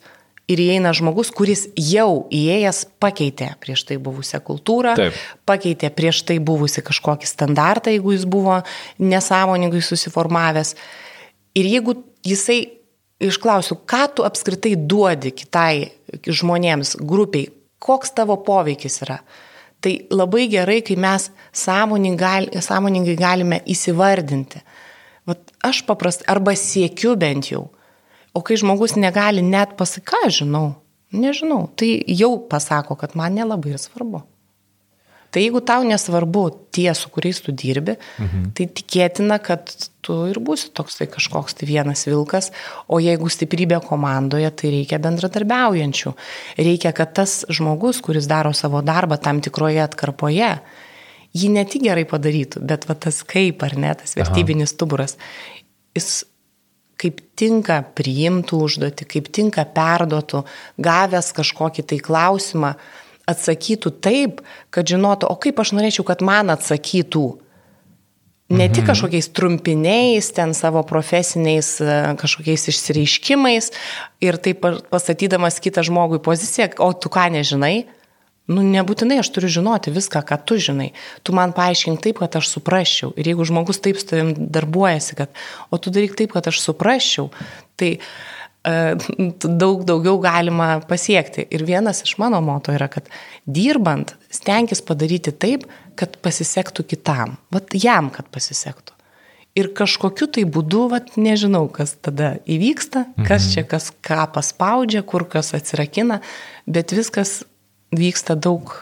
Speaker 3: ir įeina žmogus, kuris jau įėjęs pakeitė prieš tai buvusią kultūrą, Taip. pakeitė prieš tai buvusi kažkokį standartą, jeigu jis buvo nesąmoningai susiformavęs. Ir jeigu jisai, išklausiu, ką tu apskritai duodi kitai žmonėms, grupiai, koks tavo poveikis yra. Tai labai gerai, kai mes sąmoningai, galime įsivardinti. Vat aš paprastai, arba siekiu bent jau O kai žmogus negali net pasakyti, žinau, nežinau, tai jau pasako, kad man nelabai ir svarbu. Tai jeigu tau nesvarbu tie, su kuriais tu dirbi, mhm. tai tikėtina, kad tu ir būsi toks tai kažkoks tai vienas vilkas, o jeigu stiprybė komandoje, tai reikia bendradarbiaujančių. Reikia, kad tas žmogus, kuris daro savo darbą tam tikroje atkarpoje, jį ne tik gerai padarytų, bet va tas kaip ar ne, tas vertybinis Aha. stuburas, jis kaip tinka priimtų užduoti, kaip tinka perduotų, gavęs kažkokį tai klausimą, atsakytų taip, kad žinotų, o kaip aš norėčiau, kad man atsakytų. Ne tik mhm. kažkokiais trumpiniais, ten savo profesiniais e, kažkokiais išsireiškimais ir taip pasatydamas kitą žmogų į poziciją, o tu ką nežinai, Nu, nebūtinai aš turiu žinoti viską, ką tu žinai. Tu man paaiškink taip, kad aš suprasčiau. Ir jeigu žmogus taip su tavim darbuojasi, kad, o tu daryk taip, kad aš suprasčiau, tai uh, daug daugiau galima pasiekti. Ir vienas iš mano moto yra, kad dirbant, stenkis padaryti taip, kad pasisektų kitam. Vat jam, kad pasisektų. Ir kažkokiu tai būdu, vat, nežinau, kas tada įvyksta, kas mhm. čia kas ką paspaudžia, kur kas atsirakina, bet viskas vyksta daug,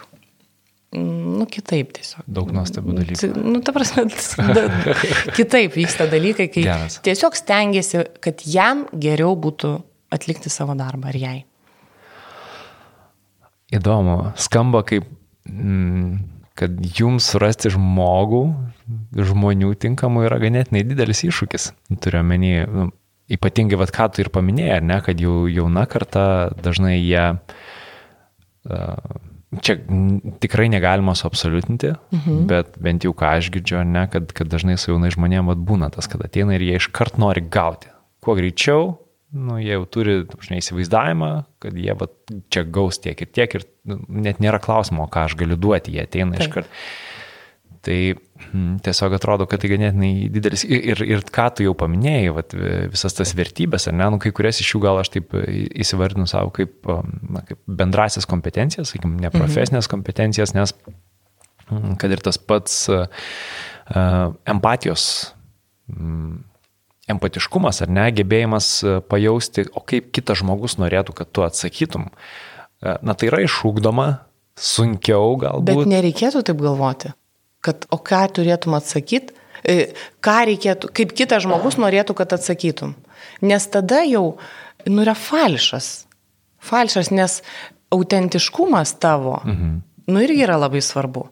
Speaker 3: nu, kitaip tiesiog.
Speaker 1: Daug nuostabių dalykų.
Speaker 3: Nu, ta prasme, da, kitaip vyksta dalykai, kai Geras. tiesiog stengiasi, kad jam geriau būtų atlikti savo darbą ar jai.
Speaker 1: Įdomu, skamba kaip, mm, kad jums surasti žmogų, žmonių tinkamų yra ganėtinai didelis iššūkis. Turiu menį, nu, ypatingai, vad ką tu ir paminėjai, ne, kad jau jauna karta dažnai jie uh, Čia tikrai negalima suabsoliutinti, mhm. bet bent jau ką aš girdžiu, ne, kad, kad dažnai su jaunai žmonėm būna tas, kad ateina ir jie iškart nori gauti. Kuo greičiau, nu, jie jau turi žinai, įsivaizdavimą, kad jie va, čia gaus tiek ir tiek ir nu, net nėra klausimo, ką aš galiu duoti, jie ateina Taip. iškart. Tai hmm, tiesiog atrodo, kad tai ganėtinai didelis. Ir, ir, ir ką tu jau paminėjai, vat, visas tas vertybės, ar ne, nu, kai kurias iš jų gal aš taip įsivardinu savo kaip, na, kaip bendrasias kompetencijas, sakykim, neprofesinės mhm. kompetencijas, nes hmm, kad ir tas pats uh, empatijos, um, empatiškumas, ar ne, gebėjimas pajausti, o kaip kitas žmogus norėtų, kad tu atsakytum, na tai yra išūkdoma, sunkiau galbūt.
Speaker 3: Bet nereikėtų taip galvoti kad o ką turėtum atsakyti, e, ką reikėtų, kaip kitas žmogus norėtų, kad atsakytum. Nes tada jau, nu, yra falšas. Falšas, nes autentiškumas tavo, mhm. nu, irgi yra labai svarbu.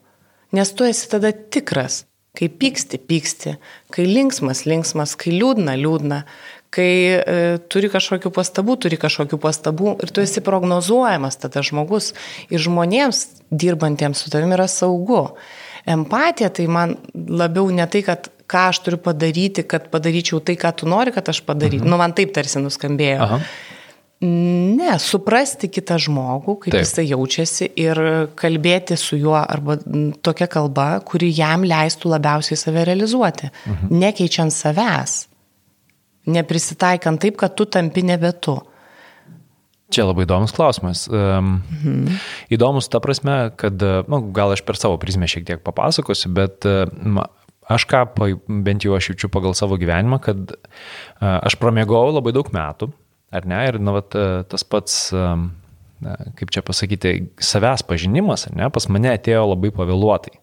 Speaker 3: Nes tu esi tada tikras. Kai pyksti, pyksti. Kai linksmas, linksmas. Kai liūdna, liūdna. Kai e, turi kažkokių pastabų, turi kažkokių pastabų. Ir tu esi prognozuojamas tada žmogus. Ir žmonėms dirbantiems su tavimi yra saugu. Empatija tai man labiau ne tai, kad ką aš turiu padaryti, kad padaryčiau tai, ką tu nori, kad aš padaryčiau. Mhm. Nu, man taip tarsi nuskambėjo. Aha. Ne, suprasti kitą žmogų, kaip Taip. jisai jaučiasi ir kalbėti su juo arba tokia kalba, kuri jam leistų labiausiai save realizuoti, mhm. nekeičiant savęs, neprisitaikant taip, kad tu tampi nebe tu.
Speaker 1: Čia labai įdomus klausimas. Um, mhm. Įdomus ta prasme, kad, nu, gal aš per savo prizmę šiek tiek papasakosiu, bet uh, aš ką, bent jau aš jaučiu pagal savo gyvenimą, kad uh, aš pramiegau labai daug metų, ar ne, ir nu, vat, uh, tas pats, um, kaip čia pasakyti, savęs pažinimas, ar ne, pas mane atėjo labai pavėluotai.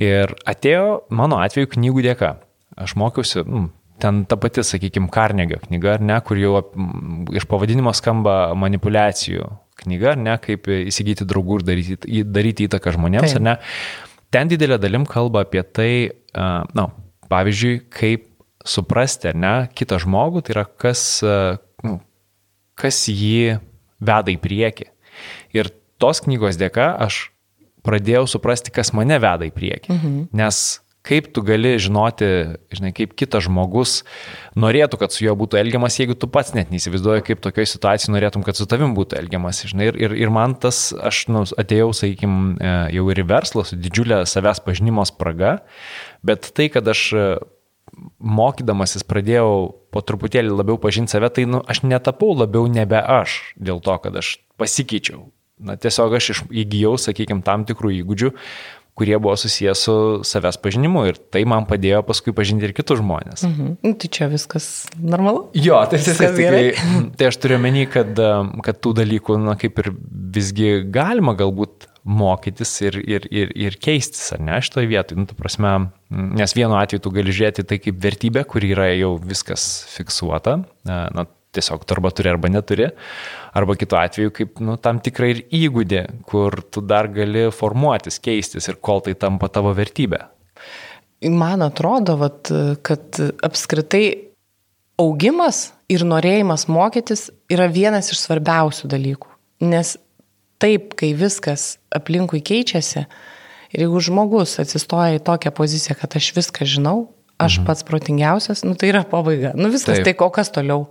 Speaker 1: Ir atėjo mano atveju knygų dėka. Aš mokiausi, nu, ten ta pati, sakykime, Karnegio knyga, ar ne, kur jau iš pavadinimo skamba manipulacijų knyga, ar ne, kaip įsigyti draugų ir daryti, daryti įtaką žmonėms, Taip. ar ne. Ten didelė dalim kalba apie tai, na, pavyzdžiui, kaip suprasti, ar ne, kitą žmogų, tai yra kas, nu, kas jį veda į priekį. Ir tos knygos dėka aš pradėjau suprasti, kas mane veda į priekį. Mhm. Nes kaip tu gali žinoti, žinai, kaip kitas žmogus norėtų, kad su juo būtų elgiamas, jeigu tu pats net neįsivaizduoji, kaip tokioje situacijoje norėtum, kad su tavim būtų elgiamas. Žinai, ir, ir, ir man tas, aš nu, atėjau, sakykime, jau ir į verslą su didžiulė savęs pažinimo spraga, bet tai, kad aš e, mokydamasis pradėjau po truputėlį labiau pažinti save, tai nu, aš netapau labiau nebe aš dėl to, kad aš pasikeičiau. Na, tiesiog aš įgyjau, sakykime, tam tikrų įgūdžių, kurie buvo susijęs su savęs pažinimu ir tai man padėjo paskui pažinti ir kitus žmonės.
Speaker 3: Mhm. Nu, tai čia viskas normalu?
Speaker 1: Jo, tai, tai, tai, tai, tai aš turiu menį, kad, kad tų dalykų, na, kaip ir visgi galima galbūt mokytis ir, ir, ir, ir keistis, ar ne, šitoje vietoje. Nu, prasme, nes vienu atveju tu gali žiūrėti tai kaip vertybė, kur yra jau viskas fiksuota. Na, tiesiog tu arba turi, arba neturi. Arba kitu atveju kaip nu, tam tikrą ir įgūdį, kur tu dar gali formuotis, keistis ir kol tai tampa tavo vertybė.
Speaker 3: Man atrodo, vat, kad apskritai augimas ir norėjimas mokytis yra vienas iš svarbiausių dalykų. Nes taip, kai viskas aplinkui keičiasi, ir jeigu žmogus atsistoja į tokią poziciją, kad aš viską žinau, aš mhm. pats protingiausias, nu tai yra pabaiga. Nu viskas, taip. tai o kas toliau?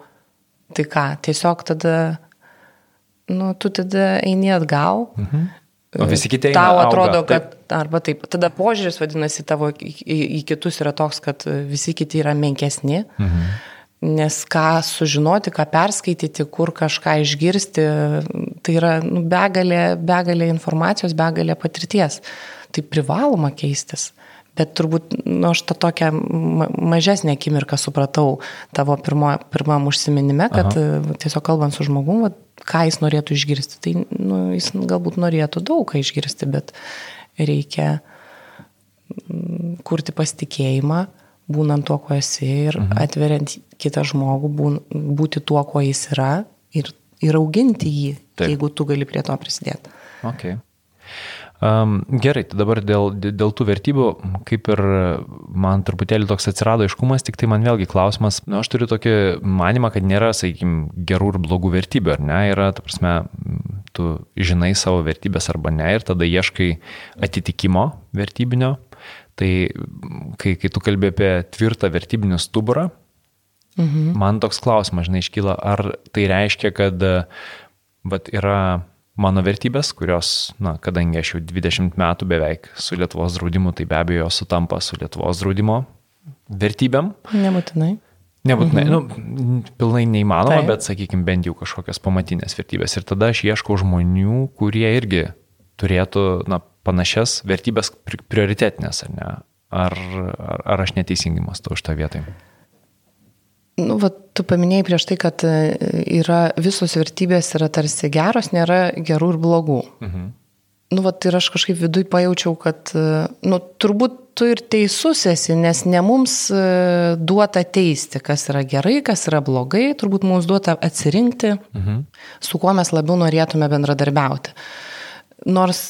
Speaker 3: Tai ką, tiesiog tada, nu, tu tada eini atgal. Mhm.
Speaker 1: O visi kiti.
Speaker 3: Tau atrodo, auga. kad, taip. arba taip, tada požiūris vadinasi tavo į, į, į kitus yra toks, kad visi kiti yra menkesni. Mhm. Nes ką sužinoti, ką perskaityti, kur kažką išgirsti, tai yra nu, begalė, begalė informacijos, begalė patirties. Tai privaloma keistis. Bet turbūt, nu, aš tą tokią mažesnę akimirką supratau tavo pirmo, pirmam užsiminime, kad Aha. tiesiog kalbant su žmogum, va, ką jis norėtų išgirsti. Tai nu, jis galbūt norėtų daug ką išgirsti, bet reikia kurti pasitikėjimą, būnant tuo, kuo esi ir mhm. atveriant kitą žmogų, būn, būti tuo, kuo jis yra ir, ir auginti jį, Taip. jeigu tu gali prie to prisidėti.
Speaker 1: Okay. Um, gerai, tai dabar dėl, dėl tų vertybių, kaip ir man truputėlį toks atsirado iškumas, tik tai man vėlgi klausimas, nu, aš turiu tokį manimą, kad nėra, sakykime, gerų ir blogų vertybių, ar ne, yra, ta prasme, tu žinai savo vertybės arba ne ir tada ieškai atitikimo vertybinio. Tai kai, kai tu kalbė apie tvirtą vertybinį stuburą, mhm. man toks klausimas, žinai, iškyla, ar tai reiškia, kad vat, yra mano vertybės, kurios, na, kadangi aš jau 20 metų beveik su Lietuvos draudimu, tai be abejo sutampa su Lietuvos draudimo vertybėm.
Speaker 3: Nebūtinai.
Speaker 1: Nebūtinai, mhm. nu, pilnai neįmanoma, Taip. bet, sakykime, bent jau kažkokias pamatinės vertybės. Ir tada aš ieškau žmonių, kurie irgi turėtų, na, panašias vertybės prioritetinės, ar ne? Ar, ar, ar aš neteisingai mąstau iš tą vietą?
Speaker 3: Nu, va, tu paminėjai prieš tai, kad e, yra visos vertybės yra tarsi geros, nėra gerų ir blogų. Mhm. Nu, va, ir aš kažkaip vidui pajaučiau, kad, e, nu, turbūt tu ir teisus esi, nes ne mums e, duota teisti, kas yra gerai, kas yra blogai, turbūt mums duota atsirinkti, mhm. su kuo mes labiau norėtume bendradarbiauti. Nors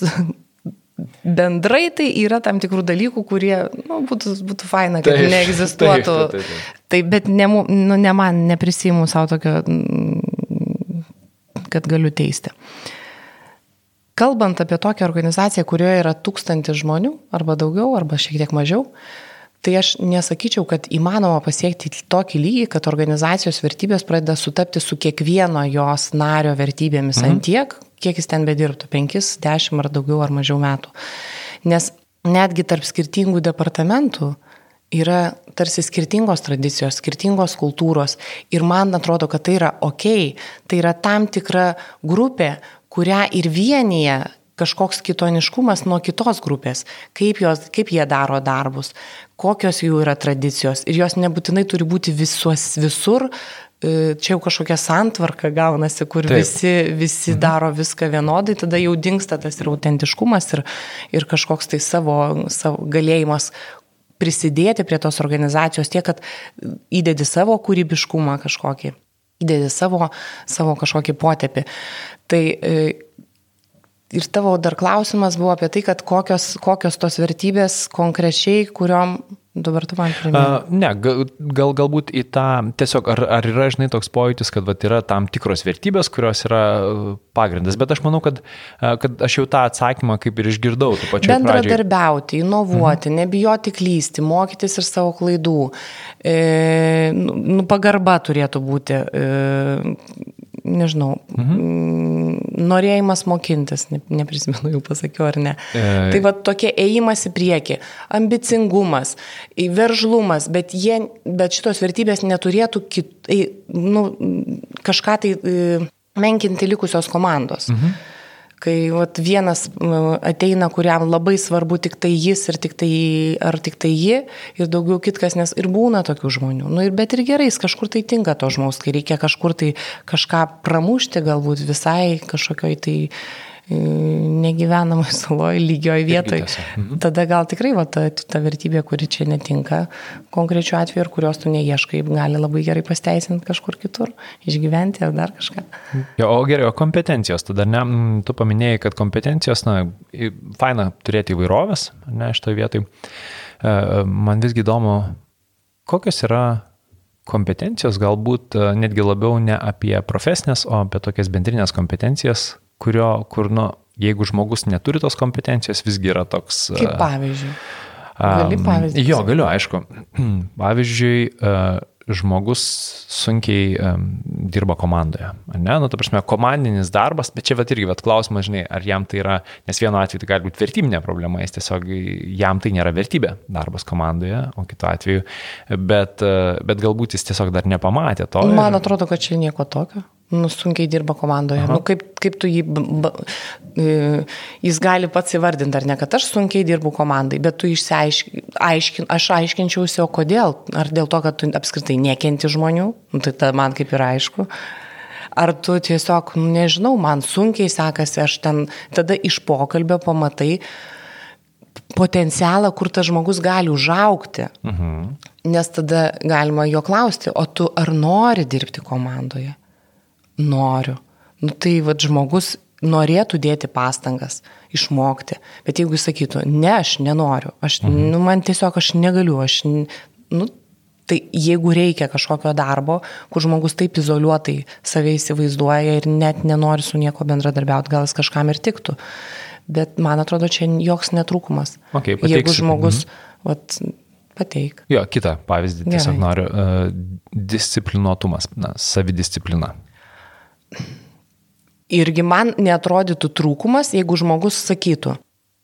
Speaker 3: bendrai tai yra tam tikrų dalykų, kurie nu, būtų, būtų faina, kad taip, neegzistuotų. Taip, taip, taip. Taip bet ne, nu, ne man, neprisimu savo tokio, mm, kad galiu teisti. Kalbant apie tokią organizaciją, kurioje yra tūkstantis žmonių, arba daugiau, arba šiek tiek mažiau, tai aš nesakyčiau, kad įmanoma pasiekti tokį lygį, kad organizacijos vertybės pradeda sutapti su kiekvieno jos nario vertybėmis mhm. ant tiek, kiek jis ten bedirbtų - 5, 10 ar daugiau ar mažiau metų. Nes netgi tarp skirtingų departamentų yra tarsi skirtingos tradicijos, skirtingos kultūros. Ir man atrodo, kad tai yra ok, tai yra tam tikra grupė, kurią ir vienyje kažkoks kitoniškumas nuo kitos grupės, kaip, jos, kaip jie daro darbus, kokios jų yra tradicijos. Ir jos nebūtinai turi būti visuos, visur. E, čia jau kažkokia santvarka gaunasi, kur Taip. visi, visi mhm. daro viską vienodai, tada jau dinksta tas ir autentiškumas, ir, ir kažkoks tai savo, savo galėjimas prisidėti prie tos organizacijos tiek, kad įdedi savo kūrybiškumą kažkokį, įdedi savo, savo kažkokį potepį. Tai e, ir tavo dar klausimas buvo apie tai, kad kokios, kokios tos vertybės konkrečiai, kuriuom Dabar tu man primeni.
Speaker 1: Uh, ne, gal, gal, galbūt į tą, tiesiog ar, ar yra, žinai, toks pojūtis, kad vat, yra tam tikros vertybės, kurios yra uh, pagrindas, bet aš manau, kad, kad aš jau tą atsakymą kaip ir išgirdau.
Speaker 3: Bendradarbiauti, inovuoti, mhm. nebijoti klysti, mokytis ir savo klaidų. E, nu, nu, pagarba turėtų būti. E, nežinau, mhm. norėjimas mokintis, ne, neprisimenu, jau pasakiau ar ne. E... Tai va tokie ėjimas į priekį, ambicingumas, veržlumas, bet, jie, bet šitos vertybės neturėtų kit, nu, kažką tai e, menkinti likusios komandos. Mhm kai vat, vienas ateina, kuriam labai svarbu tik tai jis ir tik tai, ar tik tai ji ir daugiau kitkas, nes ir būna tokių žmonių. Nu, ir, bet ir gerai, kažkur tai tinka to žmogus, kai reikia kažkur tai kažką pramušti, galbūt visai kažkokioj tai negyvenamoj saloj, lygioj vietoj, mhm. tada gal tikrai va, ta, ta vertybė, kuri čia netinka konkrečiu atveju ir kurios tu neieškai, gali labai gerai pasteisinti kažkur kitur, išgyventi ar dar kažką.
Speaker 1: Jo, o gerai, o kompetencijos, tu dar ne, tu paminėjai, kad kompetencijos, na, faina turėti įvairovės, ne, šitoje vietoje. Man visgi įdomu, kokios yra kompetencijos, galbūt e, netgi labiau ne apie profesinės, o apie tokias bendrinės kompetencijas, kurio, kur, nu, jeigu žmogus neturi tos kompetencijos, visgi yra toks.
Speaker 3: Kaip pavyzdžiui. Gali pavyzdį.
Speaker 1: Jo, galiu, aišku. Pavyzdžiui, žmogus sunkiai um, dirba komandoje. Ne, nu, ta prasme, komandinis darbas, bet čia vat irgi vat klausimas, žinai, ar jam tai yra, nes vienu atveju tai gali būti vertybinė problema, jis tiesiog jam tai nėra vertybė darbas komandoje, o kitu atveju, bet, bet galbūt jis tiesiog dar nepamatė to.
Speaker 3: Man ir... atrodo, kad čia nieko tokio. Nu, sunkiai dirba komandoje. Aha. Nu, kaip, kaip tu jį, ba, e, jis gali pats įvardinti, ar ne, kad aš sunkiai dirbu komandai, bet tu išsiaiškin, aš aiškinčiausi, o kodėl? Ar dėl to, kad tu apskritai nekenti žmonių, nu, tai ta, man kaip ir aišku. Ar tu tiesiog, nu, nežinau, man sunkiai sekasi, aš ten tada iš pokalbio pamatai potencialą, kur tas žmogus gali užaukti. Mhm. Nes tada galima jo klausti, o tu ar nori dirbti komandoje? Noriu. Nu, tai vad žmogus norėtų dėti pastangas, išmokti. Bet jeigu jis sakytų, ne, aš nenoriu, aš, mhm. nu, man tiesiog aš negaliu, aš, nu, tai jeigu reikia kažkokio darbo, kur žmogus taip izoliuotai save įsivaizduoja ir net nenori su nieko bendradarbiauti, gal jis kažkam ir tiktų. Bet man atrodo, čia joks netrūkumas.
Speaker 1: Okay,
Speaker 3: pateiksi. jeigu žmogus, mhm. vat, pateik.
Speaker 1: Jo, kitą pavyzdį tiesiog Gerai. noriu. Uh, disciplinuotumas, na, savidisciplina
Speaker 3: irgi man netrodytų trūkumas, jeigu žmogus sakytų,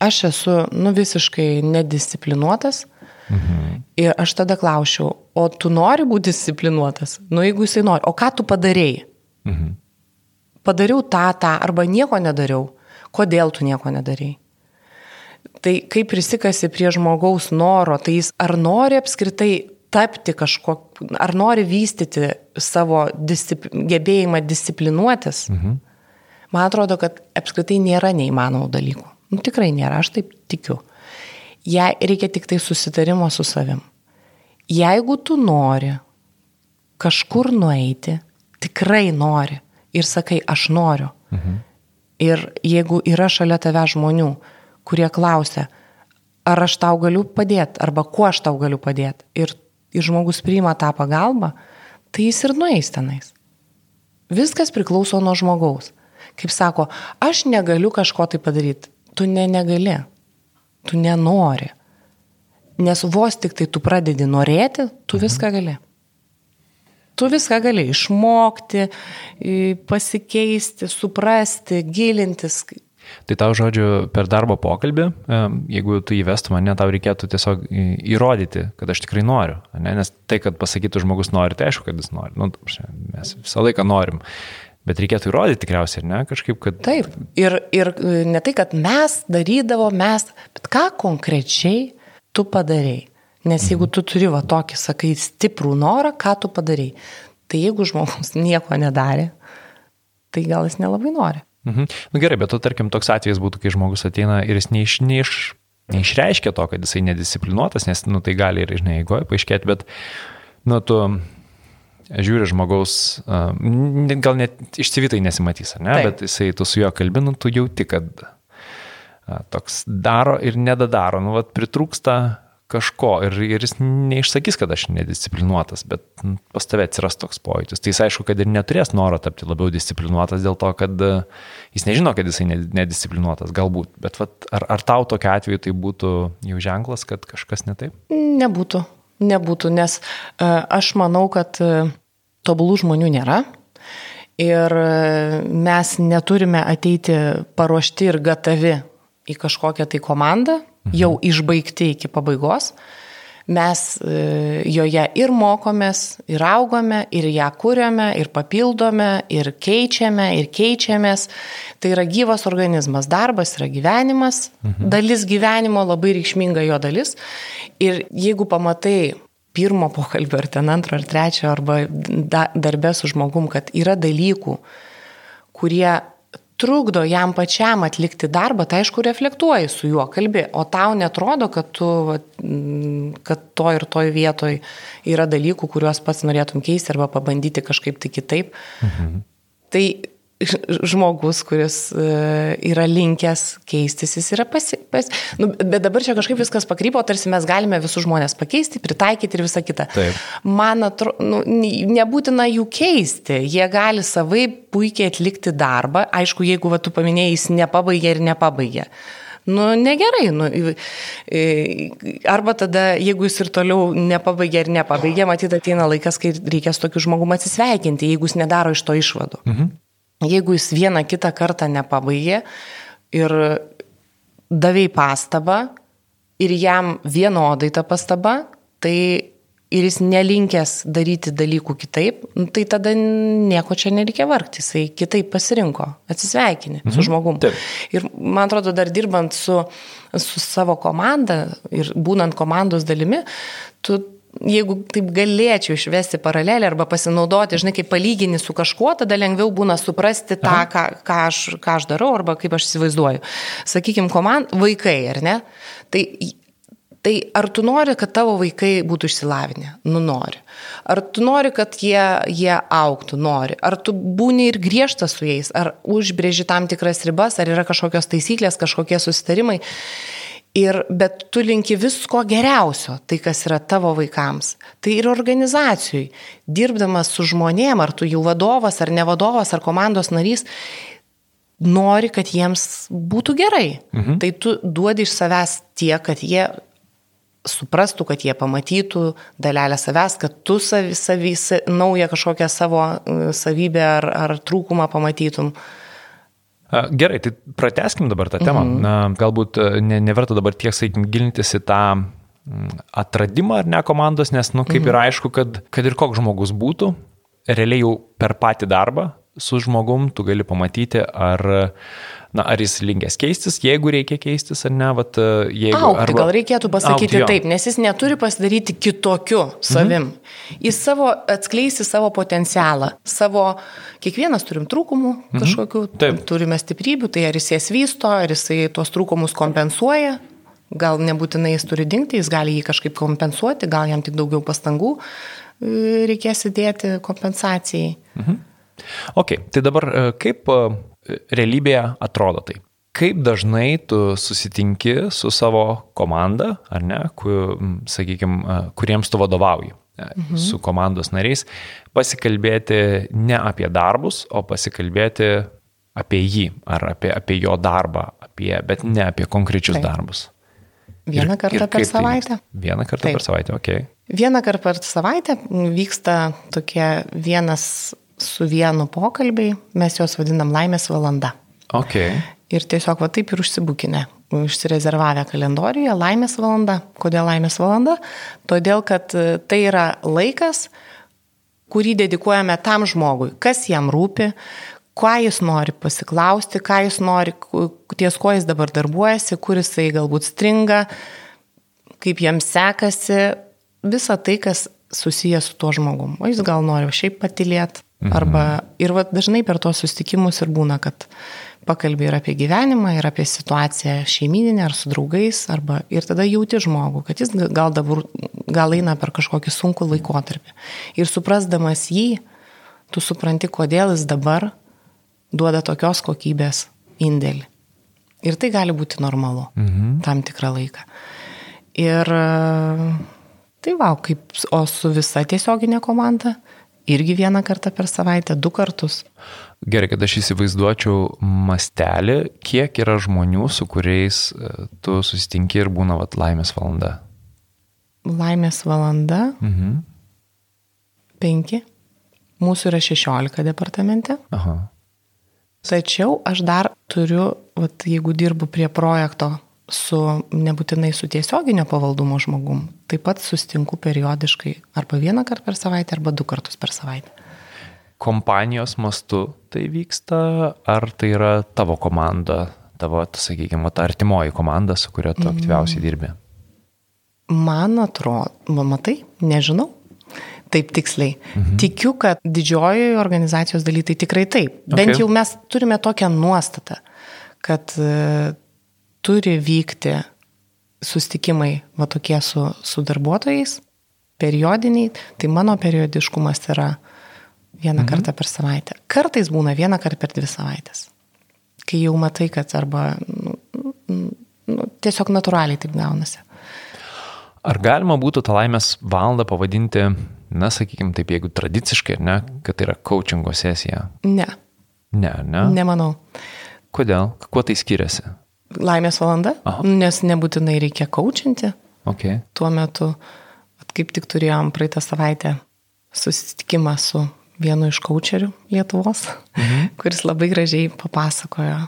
Speaker 3: aš esu nu, visiškai nedisciplinuotas. Mhm. Ir aš tada klausiau, o tu nori būti disciplinuotas? Nu, jeigu jisai nori, o ką tu padarėjai? Mhm. Padariau tą, tą, arba nieko nedariau. Kodėl tu nieko nedarėjai? Tai kaip prisikasi prie žmogaus noro, tai jis ar nori apskritai tapti kažko, ar nori vystyti savo discipl gebėjimą disciplinuotis, mhm. man atrodo, kad apskritai nėra neįmanomų dalykų. Nu, tikrai nėra, aš taip tikiu. Jei reikia tik tai susitarimo su savim. Jeigu tu nori kažkur nueiti, tikrai nori ir sakai, aš noriu. Mhm. Ir jeigu yra šalia tave žmonių, kurie klausia, ar aš tau galiu padėti, arba kuo aš tau galiu padėti, ir ir žmogus priima tą pagalbą, tai jis ir nueis tenais. Viskas priklauso nuo žmogaus. Kaip sako, aš negaliu kažko tai padaryti. Tu ne negali. Tu nenori. Nes vos tik tai tu pradedi norėti, tu mhm. viską gali. Tu viską gali išmokti, pasikeisti, suprasti, gilintis,
Speaker 1: Tai tau, žodžiu, per darbo pokalbį, jeigu tu įvestum mane, tau reikėtų tiesiog įrodyti, kad aš tikrai noriu. Ne? Nes tai, kad pasakytų žmogus nori, tai aišku, kad jis nori. Nu, mes visą laiką norim. Bet reikėtų įrodyti tikriausiai, ne, kažkaip, kad...
Speaker 3: Taip. Ir, ir e, ne tai, kad mes darydavo, mes, bet ką konkrečiai tu padarėjai. Nes jeigu tu turi va tokį, sakai, stiprų norą, ką tu padarėjai. Tai jeigu žmogus nieko nedarė, tai gal jis nelabai nori.
Speaker 1: Mhm. Na nu, gerai, bet to tarkim toks atvejis būtų, kai žmogus ateina ir jis neiš, neiš, neišreiškia to, kad jisai nedisciplinuotas, nes, nu, tai gali ir, žinai, eigoje paaiškėti, bet, nu, tu žiūri žmogaus, gal net išsivytai nesimatys, ne, Taip. bet jisai, tu su juo kalbinu, tu jauti, kad toks daro ir nedadaro, nu, vat pritrūksta kažko ir, ir jis neišsakys, kad aš nedisciplinuotas, bet pas tave atsiras toks pojūtis. Tai jis aišku, kad ir neturės noro tapti labiau disciplinuotas dėl to, kad e, jis nežino, kad jisai nedisciplinuotas, galbūt. Bet vat, ar, ar tau tokiu atveju tai būtų jau ženklas, kad kažkas ne taip?
Speaker 3: Nebūtų, nebūtų, nes uh, aš manau, kad uh, tobulų žmonių nėra. Ir mes neturime ateiti paruošti ir gatavi į kažkokią tai komandą. Jau išbaigti iki pabaigos. Mes e, joje ir mokomės, ir augame, ir ją kūriame, ir papildome, ir keičiame, ir keičiamės. Tai yra gyvas organizmas, darbas yra gyvenimas, mhm. dalis gyvenimo, labai reikšminga jo dalis. Ir jeigu pamatai pirmo pokalbio, ar ten antro, ar trečio, arba da, darbę su žmogum, kad yra dalykų, kurie trukdo jam pačiam atlikti darbą, tai aišku, reflektuoji su juo, kalbi, o tau netrodo, kad, tu, kad to ir toj vietoj yra dalykų, kuriuos pats norėtum keisti arba pabandyti kažkaip tai kitaip. Mhm. Tai žmogus, kuris e, yra linkęs keistis, jis yra pasi... Pas, nu, bet dabar čia kažkaip viskas pakrypo, tarsi mes galime visus žmonės pakeisti, pritaikyti ir visą kitą. Taip. Man atrodo, nu, nebūtina jų keisti, jie gali savai puikiai atlikti darbą, aišku, jeigu va, tu paminėjai, jis nepabaigė ir nepabaigė. Nu, negerai. Nu, arba tada, jeigu jis ir toliau nepabaigė ir nepabaigė, matyt, ateina laikas, kai reikės tokiu žmogumu atsisveikinti, jeigu jis nedaro iš to išvadų. Mhm. Jeigu jis vieną kitą kartą nepabaigė ir davėjai pastabą ir jam vienodai ta pastaba, tai ir jis nelinkęs daryti dalykų kitaip, nu, tai tada nieko čia nereikia vargti, jisai kitaip pasirinko, atsisveikini mhm. su žmogum. Taip. Ir man atrodo, dar dirbant su, su savo komanda ir būnant komandos dalimi, tu jeigu taip galėčiau išvesti paralelę arba pasinaudoti, žinai, kaip palygini su kažkuo, tada lengviau būna suprasti tą, ką, ką, aš, ką aš darau arba kaip aš įsivaizduoju. Sakykime, komand, vaikai, ar ne? Tai, tai ar tu nori, kad tavo vaikai būtų išsilavinę? Nu, nori. Ar tu nori, kad jie, jie auktų? Nori. Ar tu būni ir griežtas su jais? Ar užbrėži tam tikras ribas? Ar yra kažkokios taisyklės, kažkokie susitarimai? Ir, bet tu linki visko geriausio, tai kas yra tavo vaikams. Tai ir organizacijai, dirbdamas su žmonėm, ar tu jų vadovas, ar ne vadovas, ar komandos narys, nori, kad jiems būtų gerai. Mhm. Tai tu duodi iš savęs tiek, kad jie suprastų, kad jie pamatytų dalelę savęs, kad tu savi, savi, naują kažkokią savo e, savybę ar, ar trūkumą pamatytum. Mhm
Speaker 1: Gerai, tai prateskim dabar tą temą. Mhm. Na, galbūt e, ne, neverta dabar tiek, sakykim, gilintis į tą mm, atradimą ar ne komandos, nes, nu, kaip mhm. ir aišku, kad, kad ir koks žmogus būtų, realiai jau per patį darbą su žmogum tu gali pamatyti, ar na, ar jis linkęs keistis, jeigu reikia keistis ar ne, vat, e, jeigu...
Speaker 3: Aukti, arba, gal reikėtų pasakyti aukti, taip, nes jis neturi pasidaryti kitokiu savim. Mhm. Jis savo atskleisti savo potencialą, savo, kiekvienas turim trūkumų mhm. kažkokių, taip. turime stiprybių, tai ar jis jas vysto, ar jisai tuos trūkumus kompensuoja, gal nebūtinai jis turi dingti, jis gali jį kažkaip kompensuoti, gal jam tik daugiau pastangų e, reikės įdėti kompensacijai. Mhm.
Speaker 1: Ok, tai dabar e, kaip realybėje atrodo tai. Kaip dažnai tu susitinki su savo komanda, ar ne, kur, sakykime, kuriems tu vadovauji, mhm. su komandos nariais, pasikalbėti ne apie darbus, o pasikalbėti apie jį, ar apie, apie jo darbą, apie, bet ne apie konkrečius Taip. darbus.
Speaker 3: Vieną kartą ir, ir per tai savaitę.
Speaker 1: Tai Vieną kartą Taip. per savaitę, ok.
Speaker 3: Vieną kartą per savaitę vyksta tokie vienas su vienu pokalbiai, mes juos vadinam laimės valanda.
Speaker 1: Okay.
Speaker 3: Ir tiesiog va taip ir užsibukinę, užsirezervavę kalendorijoje laimės valanda. Kodėl laimės valanda? Todėl, kad e, tai yra laikas, kurį dedikuojame tam žmogui, kas jam rūpi, ką jis nori pasiklausti, ką jis nori, ties ko jis dabar darbuojasi, kur jisai galbūt stringa, kaip jam sekasi, visa tai, kas susijęs su tuo žmogum. O jis gal nori šiaip patilėti. Arba ir va, dažnai per tos susitikimus ir būna, kad pakalbė ir apie gyvenimą, ir apie situaciją šeimininę ar su draugais, arba ir tada jauti žmogų, kad jis gal dabar, gal eina per kažkokį sunkų laikotarpį. Ir suprasdamas jį, tu supranti, kodėl jis dabar duoda tokios kokybės indėlį. Ir tai gali būti normalu mhm. tam tikrą laiką. Ir tai va, kaip, o su visa tiesioginė komanda irgi vieną kartą per savaitę, du kartus.
Speaker 1: Gerai, kad aš įsivaizduočiau mastelį, kiek yra žmonių, su kuriais e, tu susitinki ir būna vat, laimės valanda.
Speaker 3: Laimės valanda. Mhm. Penki. Mūsų yra 16 departamente. Aha. Tačiau aš dar turiu, vat, jeigu dirbu prie projekto su nebūtinai su tiesioginio pavaldumo žmogum, taip pat sustinku periodiškai arba vieną kartą per savaitę, arba du kartus per savaitę.
Speaker 1: Kompanijos mastu tai vyksta, ar tai yra tavo komanda, tavo, sakykime, ta artimoji komanda, su kuria tu aktyviausiai dirbi?
Speaker 3: Man atrodo, matai, nežinau, taip tiksliai. Mhm. Tikiu, kad didžiojoje organizacijos daly tai tikrai taip. Okay. Bent jau mes turime tokią nuostatą, kad turi vykti sustikimai va tokie su, su darbuotojais, periodiniai, tai mano periodiškumas yra vieną mhm. kartą per savaitę. Kartais būna vieną kartą per dvi savaitės. Kai jau matai, kad arba nu, nu, tiesiog natūraliai taip gaunasi.
Speaker 1: Ar galima būtų tą laimės valandą pavadinti na, sakykime taip, jeigu tradiciškai, ne, kad tai yra coachingo sesija?
Speaker 3: Ne.
Speaker 1: Ne, ne?
Speaker 3: Nemanau.
Speaker 1: Kodėl? Kuo tai skiriasi?
Speaker 3: Laimės valanda, Aha. nes nebūtinai reikia coachinti.
Speaker 1: Okay.
Speaker 3: Tuo metu, kaip tik turėjom praeitą savaitę susitikimą su vienu iš coacherių Lietuvos, mhm. kuris labai gražiai papasakojo,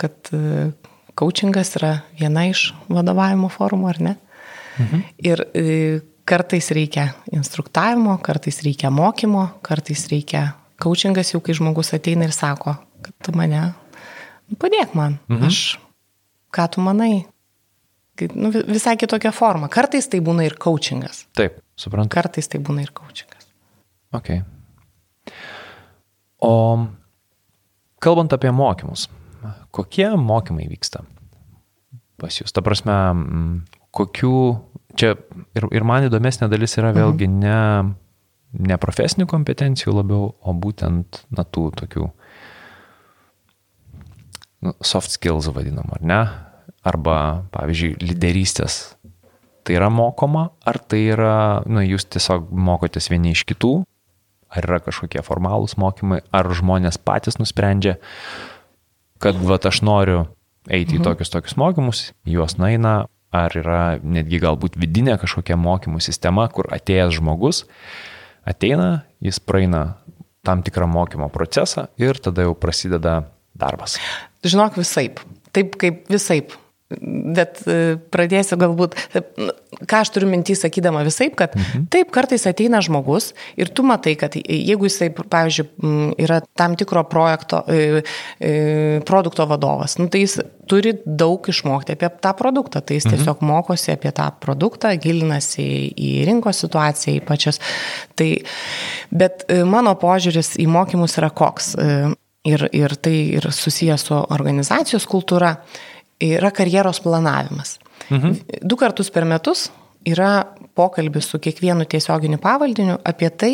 Speaker 3: kad e, coachingas yra viena iš vadovavimo formų, ar ne? Mhm. Ir e, kartais reikia instruktavimo, kartais reikia mokymo, kartais reikia coachingas jau, kai žmogus ateina ir sako, kad tu mane, nu, padėk man, mhm. aš, ką tu manai. Nu, visai kitokia forma. Kartais tai būna ir coachingas.
Speaker 1: Taip, suprantu.
Speaker 3: Kartais tai būna ir coachingas.
Speaker 1: Ok. O kalbant apie mokymus, kokie mokymai vyksta pas jūs? Ta prasme, kokių čia ir, ir man įdomesnė dalis yra vėlgi mhm. ne, ne profesinių kompetencijų labiau, o būtent, na, tų tokių nu, soft skills vadinam, ar ne? Arba, pavyzdžiui, lyderystės. Tai yra mokoma, ar tai yra, na, jūs tiesiog mokotės vieni iš kitų, ar yra kažkokie formalūs mokymai, ar žmonės patys nusprendžia, kad, va, aš noriu eiti mhm. į tokius tokius mokymus, juos naina, ar yra netgi galbūt vidinė kažkokia mokymų sistema, kur atėjęs žmogus ateina, jis praeina tam tikrą mokymo procesą ir tada jau prasideda darbas.
Speaker 3: Žinok, visaip. Taip kaip visaip. Bet e, pradėsiu galbūt, e, ką aš turiu mintį sakydama visai, kad mhm. taip kartais ateina žmogus ir tu matai, kad jeigu jisai, pavyzdžiui, yra tam tikro projekto, e, produkto vadovas, nu, tai jis turi daug išmokti apie tą produktą, tai jis mhm. tiesiog mokosi apie tą produktą, gilinasi į rinkos situaciją, į pačias. Tai, bet mano požiūris į mokymus yra koks. Ir, ir tai ir susijęs su organizacijos kultūra yra karjeros planavimas. Mhm. Du kartus per metus yra pokalbis su kiekvienu tiesioginiu pavaldiniu apie tai,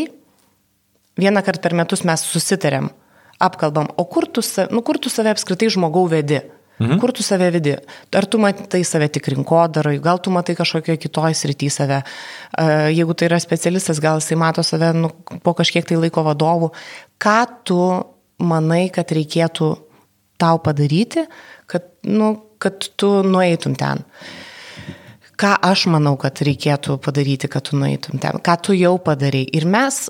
Speaker 3: vieną kartą per metus mes susitarėm, apkalbam, o kur tu, nu, kur tu save apskritai žmogau vedi. Mhm. Kur tu save vedi? Ar tu matai save tik rinkodarai, gal tu matai kažkokioje kitoje srityje save. Jeigu tai yra specialistas, gal jisai mato save nu, po kažkiek tai laiko vadovų. Ką tu manai, kad reikėtų tau padaryti, kad, nu, kad tu nueitum ten. Ką aš manau, kad reikėtų padaryti, kad tu nueitum ten, ką tu jau padarai. Ir mes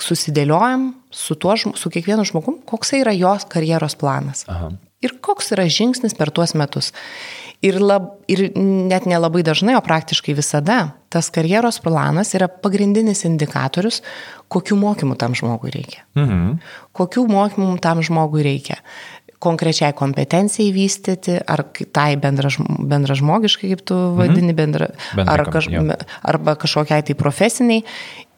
Speaker 3: susidėliojam su, tuo, su kiekvienu žmogum, koks yra jos karjeros planas. Aha. Ir koks yra žingsnis per tuos metus. Ir, lab, ir net nelabai dažnai, o praktiškai visada, tas karjeros planas yra pagrindinis indikatorius, kokiu mokymu tam žmogui reikia. Mhm. Kokiu mokymu tam žmogui reikia konkrečiai kompetencijai vystyti, ar tai bendra, bendra žmogiškai, kaip tu mhm. vadini, bendra, bendra ar kaž, arba kažkokiai tai profesiniai.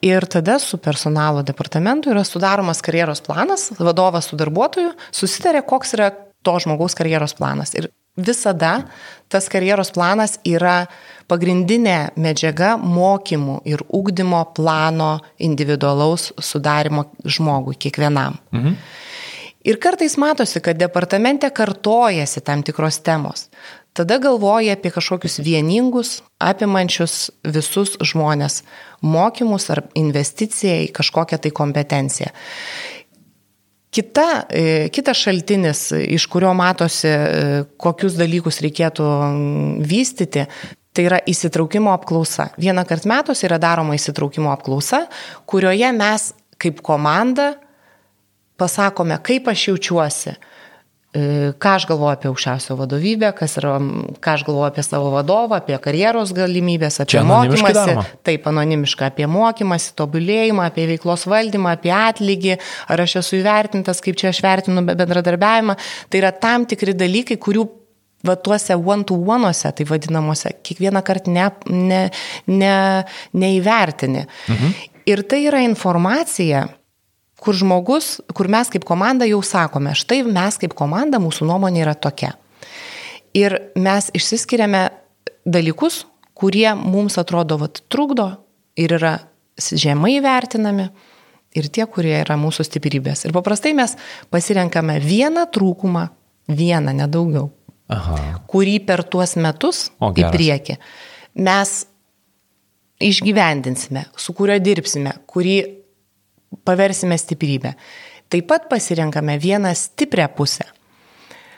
Speaker 3: Ir tada su personalo departamentu yra sudaromas karjeros planas, vadovas su darbuotoju susitarė, koks yra to žmogaus karjeros planas. Ir visada tas karjeros planas yra pagrindinė medžiaga mokymų ir ūkdymo plano individualaus sudarimo žmogui, kiekvienam. Mhm. Ir kartais matosi, kad departamente kartojasi tam tikros temos. tada galvoji apie kažkokius vieningus, apimančius visus žmonės mokymus ar investiciją į kažkokią tai kompetenciją. Kita, e, kitas šaltinis, iš kurio matosi, e, kokius dalykus reikėtų vystyti, tai yra įsitraukimo apklausa. Vieną kartą metus yra daroma įsitraukimo apklausa, kurioje mes kaip komanda pasakome, kaip aš jaučiuosi, ką aš galvoju apie aukščiausio vadovybę, kas yra, ką aš galvoju apie savo vadovą, apie karjeros galimybės, apie mokymąsi.
Speaker 1: daroma.
Speaker 3: Taip, anonimiška, apie mokymąsi, tobulėjimą, apie veiklos valdymą, apie atlygį, ar aš esu įvertintas, kaip čia aš vertinu bendradarbiavimą. Tai yra tam tikri dalykai, kurių va tuose one-to-one'uose, tai vadinamuose, kiekvieną kartą ne, ne, ne, neįvertini. Mhm. Ir tai yra informacija, kur žmogus, kur mes kaip komanda jau sakome, štai mes kaip komanda, mūsų nuomonė yra tokia. Ir mes išsiskiriame dalykus, kurie mums atrodo vat, trukdo ir yra žemai vertinami ir tie, kurie yra mūsų stiprybės. Ir paprastai mes pasirenkame vieną trūkumą, vieną, nedaugiau,
Speaker 1: Aha.
Speaker 3: kurį per tuos metus
Speaker 1: O,
Speaker 3: į
Speaker 1: geras.
Speaker 3: priekį mes išgyvendinsime, su kuriuo dirbsime, kurį paversime stiprybę. Taip pat pasirenkame vieną stiprią pusę,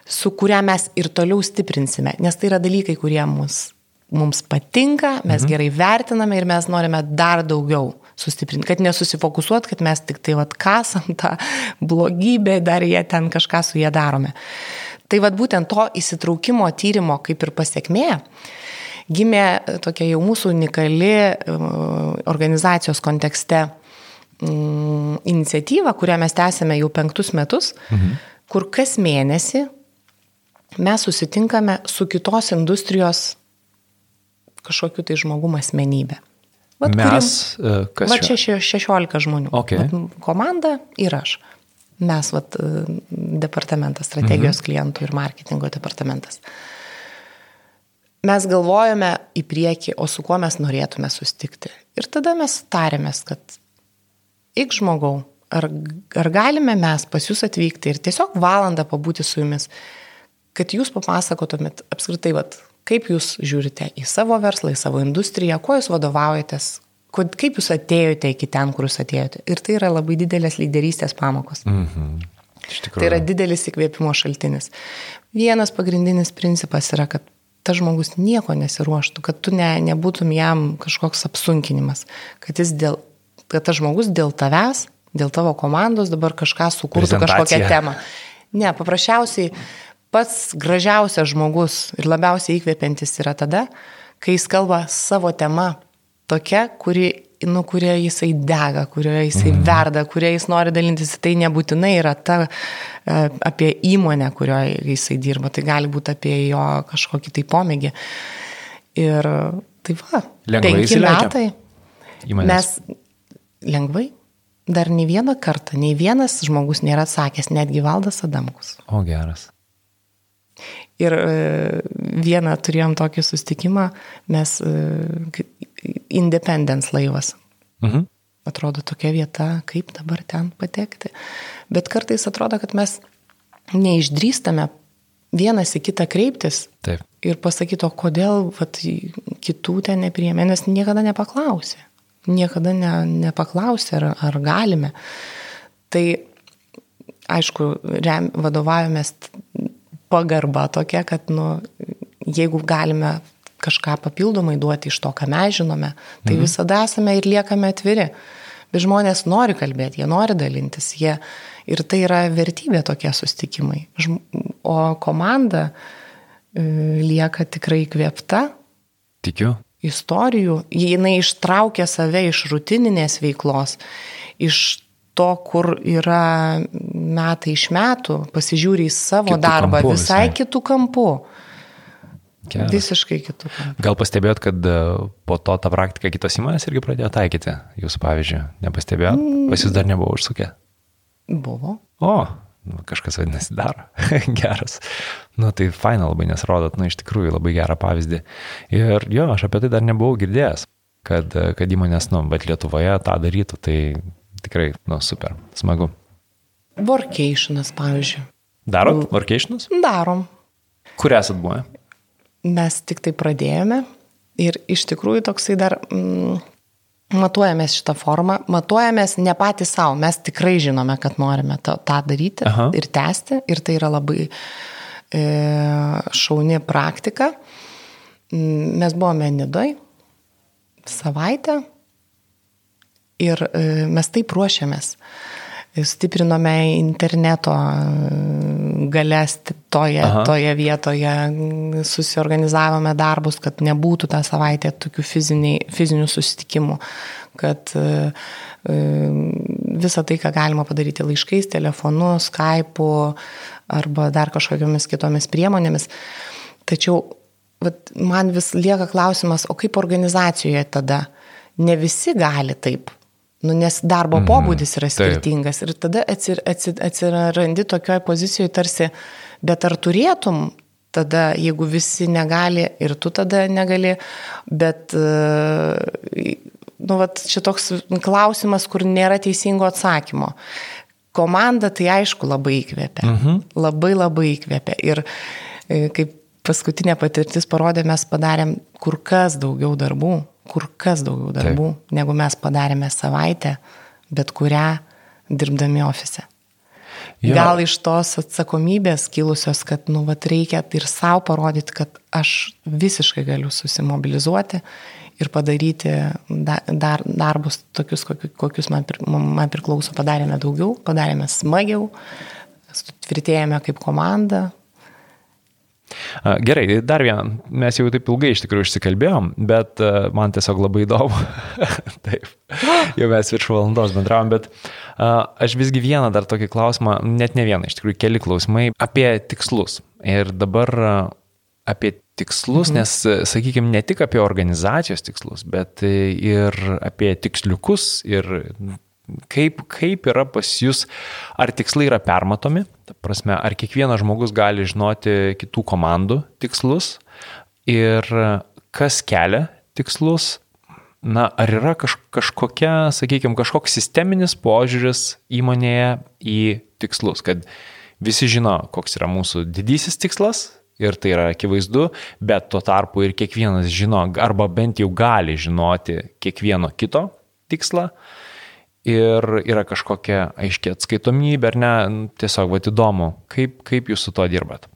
Speaker 3: su kuria mes ir toliau stiprinsime, nes tai yra dalykai, kurie mus, mums patinka, mes mhm. gerai vertiname ir mes norime dar daugiau sustiprinti, kad nesusifokusuot, kad mes tik tai vat kasam tą blogybę, dar jie ten kažką su jie darome. Tai vad būtent to įsitraukimo tyrimo kaip ir pasiekmė gimė tokia jau mūsų unikali uh, organizacijos kontekste mm, iniciatyva, kurią mes tęsėme jau penktus metus, mhm. kur kas mėnesį mes susitinkame su kitos industrijos kažkokiu tai žmogum asmenybė. Vat,
Speaker 1: Mes, e, kas
Speaker 3: Va
Speaker 1: čia?
Speaker 3: čia še- 16 žmonių.
Speaker 1: Okay.
Speaker 3: Vat, komanda ir aš. Mes, vat, e, departamentas, strategijos mhm. klientų ir marketingo departamentas. Mes galvojame į priekį, o su kuo mes norėtume sustikti. Ir tada mes tarėmės, kad ik žmogau, ar, ar galime mes pas jūs atvykti ir tiesiog valandą pabūti su jumis, kad jūs papasakotumėt apskritai, vat, kaip jūs žiūrite į savo verslą, į savo industriją, kuo jūs vadovaujatės, kaip jūs atėjote iki ten, kur jūs atėjote. Ir tai yra labai didelės lyderystės pamokos.
Speaker 1: Mhm.
Speaker 3: Tai yra didelis įkvėpimo šaltinis. Vienas pagrindinis principas yra, kad tas žmogus nieko nesiruoštų, kad tu ne, nebūtum jam kažkoks apsunkinimas, kad, jis dėl, kad tas žmogus dėl tavęs, dėl tavo komandos dabar kažką sukurtų kažkokią temą. Ne, paprasčiausiai pats gražiausias žmogus ir labiausiai įkvepiantis yra tada, kai jis kalba savo tema tokia, kuri, nu, kurie jisai dega, kurioje jisai mm. verda, kurie jis nori dalintis. Tai nebūtinai yra ta e, apie įmonę, kurioje jisai dirba, tai gali būti apie jo kažkokį tai pomėgį. Ir tai va,
Speaker 1: Lengvai
Speaker 3: penki
Speaker 1: įsileidžia
Speaker 3: metai.
Speaker 1: Įmonės.
Speaker 3: Mes lengvai, dar nei vieną kartą, nei vienas žmogus nėra atsakęs, netgi valdas Adamkus.
Speaker 1: O geras.
Speaker 3: Ir e, vieną turėjom tokį sustikimą, mes e, Independence laivas.
Speaker 1: Mhm.
Speaker 3: Atrodo tokia vieta, kaip dabar ten patekti. Bet kartais atrodo, kad mes neišdrįstame vienas į kitą kreiptis
Speaker 1: Taip.
Speaker 3: ir pasakyti, o kodėl vat, kitų ten nepriėmė, nes niekada nepaklausė. Niekada ne, nepaklausė, ar, ar galime. Tai aišku, rem, vadovavomės pagarba tokia, kad nu, jeigu galime kažką papildomai duoti iš to, ką mes žinome, tai mhm. visada esame ir liekame atviri. Bet žmonės nori kalbėti, jie nori dalintis, jie, ir tai yra vertybė tokie sustikimai. O komanda e, lieka tikrai kvėpta
Speaker 1: Tikiu.
Speaker 3: Istorijų, jinai ištraukia save iš rutininės veiklos, iš to, kur yra metai iš metų, pasižiūri į savo
Speaker 1: Kitu
Speaker 3: darbą
Speaker 1: kampu
Speaker 3: visai
Speaker 1: visai.
Speaker 3: kitų kampų.
Speaker 1: Geras.
Speaker 3: Visiškai kitų kampų.
Speaker 1: Gal pastebėjot, kad e, po to tą praktiką kitos įmonės irgi pradėjo taikyti? Jūsų pavyzdžiui, nepastebėjot?
Speaker 3: Mm.
Speaker 1: Pas jūs dar nebuvo užsukę.
Speaker 3: Buvo.
Speaker 1: O, nu, kažkas vadinasi daro. Geras. Nu, tai faina labai, nes rodot, nu, iš tikrųjų labai gerą pavyzdį. Ir jo, aš apie tai dar nebuvau girdėjęs, kad, kad įmonės, nu, bet Lietuvoje tą darytų, tai tikrai, nu, super, smagu.
Speaker 3: Workationas, pavyzdžiui.
Speaker 1: Darot workationus?
Speaker 3: Darom.
Speaker 1: Kur esat buvę?
Speaker 3: mes tik tai pradėjome ir iš tikrųjų toksai dar mm, matuojamės šitą formą, matuojamės ne patys savo, mes tikrai žinome, kad norime tą, tą daryti Aha. ir tęsti ir tai yra labai e, šauni praktika. Mm, mes buvome Nidoj savaitę ir e, mes taip ruošiamės. E, stiprinome interneto e, galės toje, Aha. toje vietoje, susiorganizavome darbus, kad nebūtų tą savaitę tokių fiziniai, fizinių susitikimų, kad e, e, visą tai, ką galima padaryti laiškais, telefonu, Skype'u arba dar kažkokiamis kitomis priemonėmis. Tačiau vat, man vis lieka klausimas, o kaip organizacijoje tada? Ne visi gali taip Nu, nes darbo mhm. pobūdis yra skirtingas Taip. ir tada atsir, atsir, atsirandi tokioje pozicijoje tarsi, bet ar turėtum tada, jeigu visi negali ir tu tada negali, bet, e, nu, vat, šitoks klausimas, kur nėra teisingo atsakymo. Komanda tai aišku labai įkvėpia. Mhm. Labai labai įkvėpia. Ir e, kaip paskutinė patirtis parodė, mes padarėm kur kas daugiau darbų kur kas daugiau darbų, Taip. negu mes padarėme savaitę, bet kurią dirbdami ofise. Jo. Gal iš tos atsakomybės kilusios, kad, nu, vat reikia ir savo parodyti, kad aš visiškai galiu susimobilizuoti ir padaryti dar, darbus tokius, kokius man, man priklauso. Padarėme daugiau, padarėme smagiau, tvirtėjame kaip komanda,
Speaker 1: Gerai, dar vieną. Mes jau taip ilgai iš tikrųjų išsikalbėjom, bet man tiesiog labai įdomu. taip, jau mes virš valandos bendravom, bet aš visgi vieną dar tokį klausimą, net ne vieną, iš tikrųjų keli klausimai apie tikslus. Ir dabar apie tikslus, mhm. nes, sakykime, ne tik apie organizacijos tikslus, bet ir apie tiksliukus ir Kaip, kaip yra pas jūs, ar tikslai yra permatomi, ta prasme, ar kiekvienas žmogus gali žinoti kitų komandų tikslus? Ir kas kelia tikslus, na, ar yra kaž, kažkokia, sakykime, kažkoks sisteminis požiūris įmonėje į tikslus, kad visi žino, koks yra mūsų didysis tikslas ir tai yra akivaizdu, bet tuo tarpu ir kiekvienas žino, arba bent jau gali žinoti kiekvieno kito tikslą ir yra kažkokia aiškia atskaitomybė, ar ne, tiesiog va įdomu, kaip, kaip jūs su to dirbat?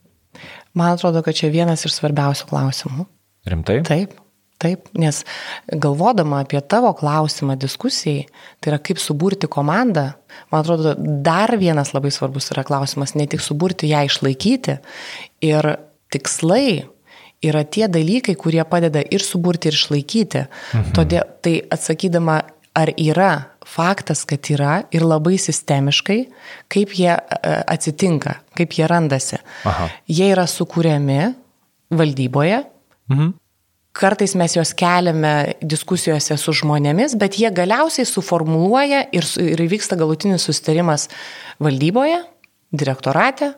Speaker 3: Man atrodo, kad čia vienas iš svarbiausių klausimų.
Speaker 1: Rimtai?
Speaker 3: Taip, taip, nes galvodama apie tavo klausimą diskusijai, tai yra kaip suburti komandą, man atrodo, dar vienas labai svarbus yra klausimas, ne tik suburti ją išlaikyti ir tikslai yra tie dalykai, kurie padeda ir suburti, ir išlaikyti. Mhm. Todėl tai atsakydama, ar yra faktas, kad yra ir labai sistemiškai, kaip jie e, atsitinka, kaip jie randasi. Aha. Jie yra sukūriami valdyboje. Mhm. Kartais mes juos keliame diskusijose su žmonėmis, bet jie galiausiai suformuluoja ir, ir vyksta galutinis sustarimas valdyboje, direktorate,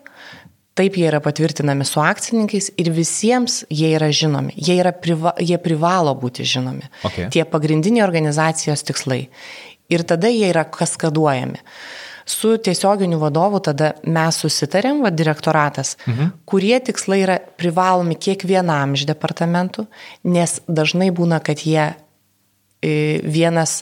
Speaker 3: Taip jie yra patvirtinami su akcininkais ir visiems jie yra žinomi. Jie, yra priva, jie privalo būti žinomi. Okay. Tie pagrindiniai organizacijos tikslai ir tada jie yra kaskaduojami. Su tiesioginiu vadovu tada mes susitarėm, va direktoratas, mhm. kurie tikslai yra privalomi kiekvienam iš departamentų, nes dažnai būna, kad jie vienas,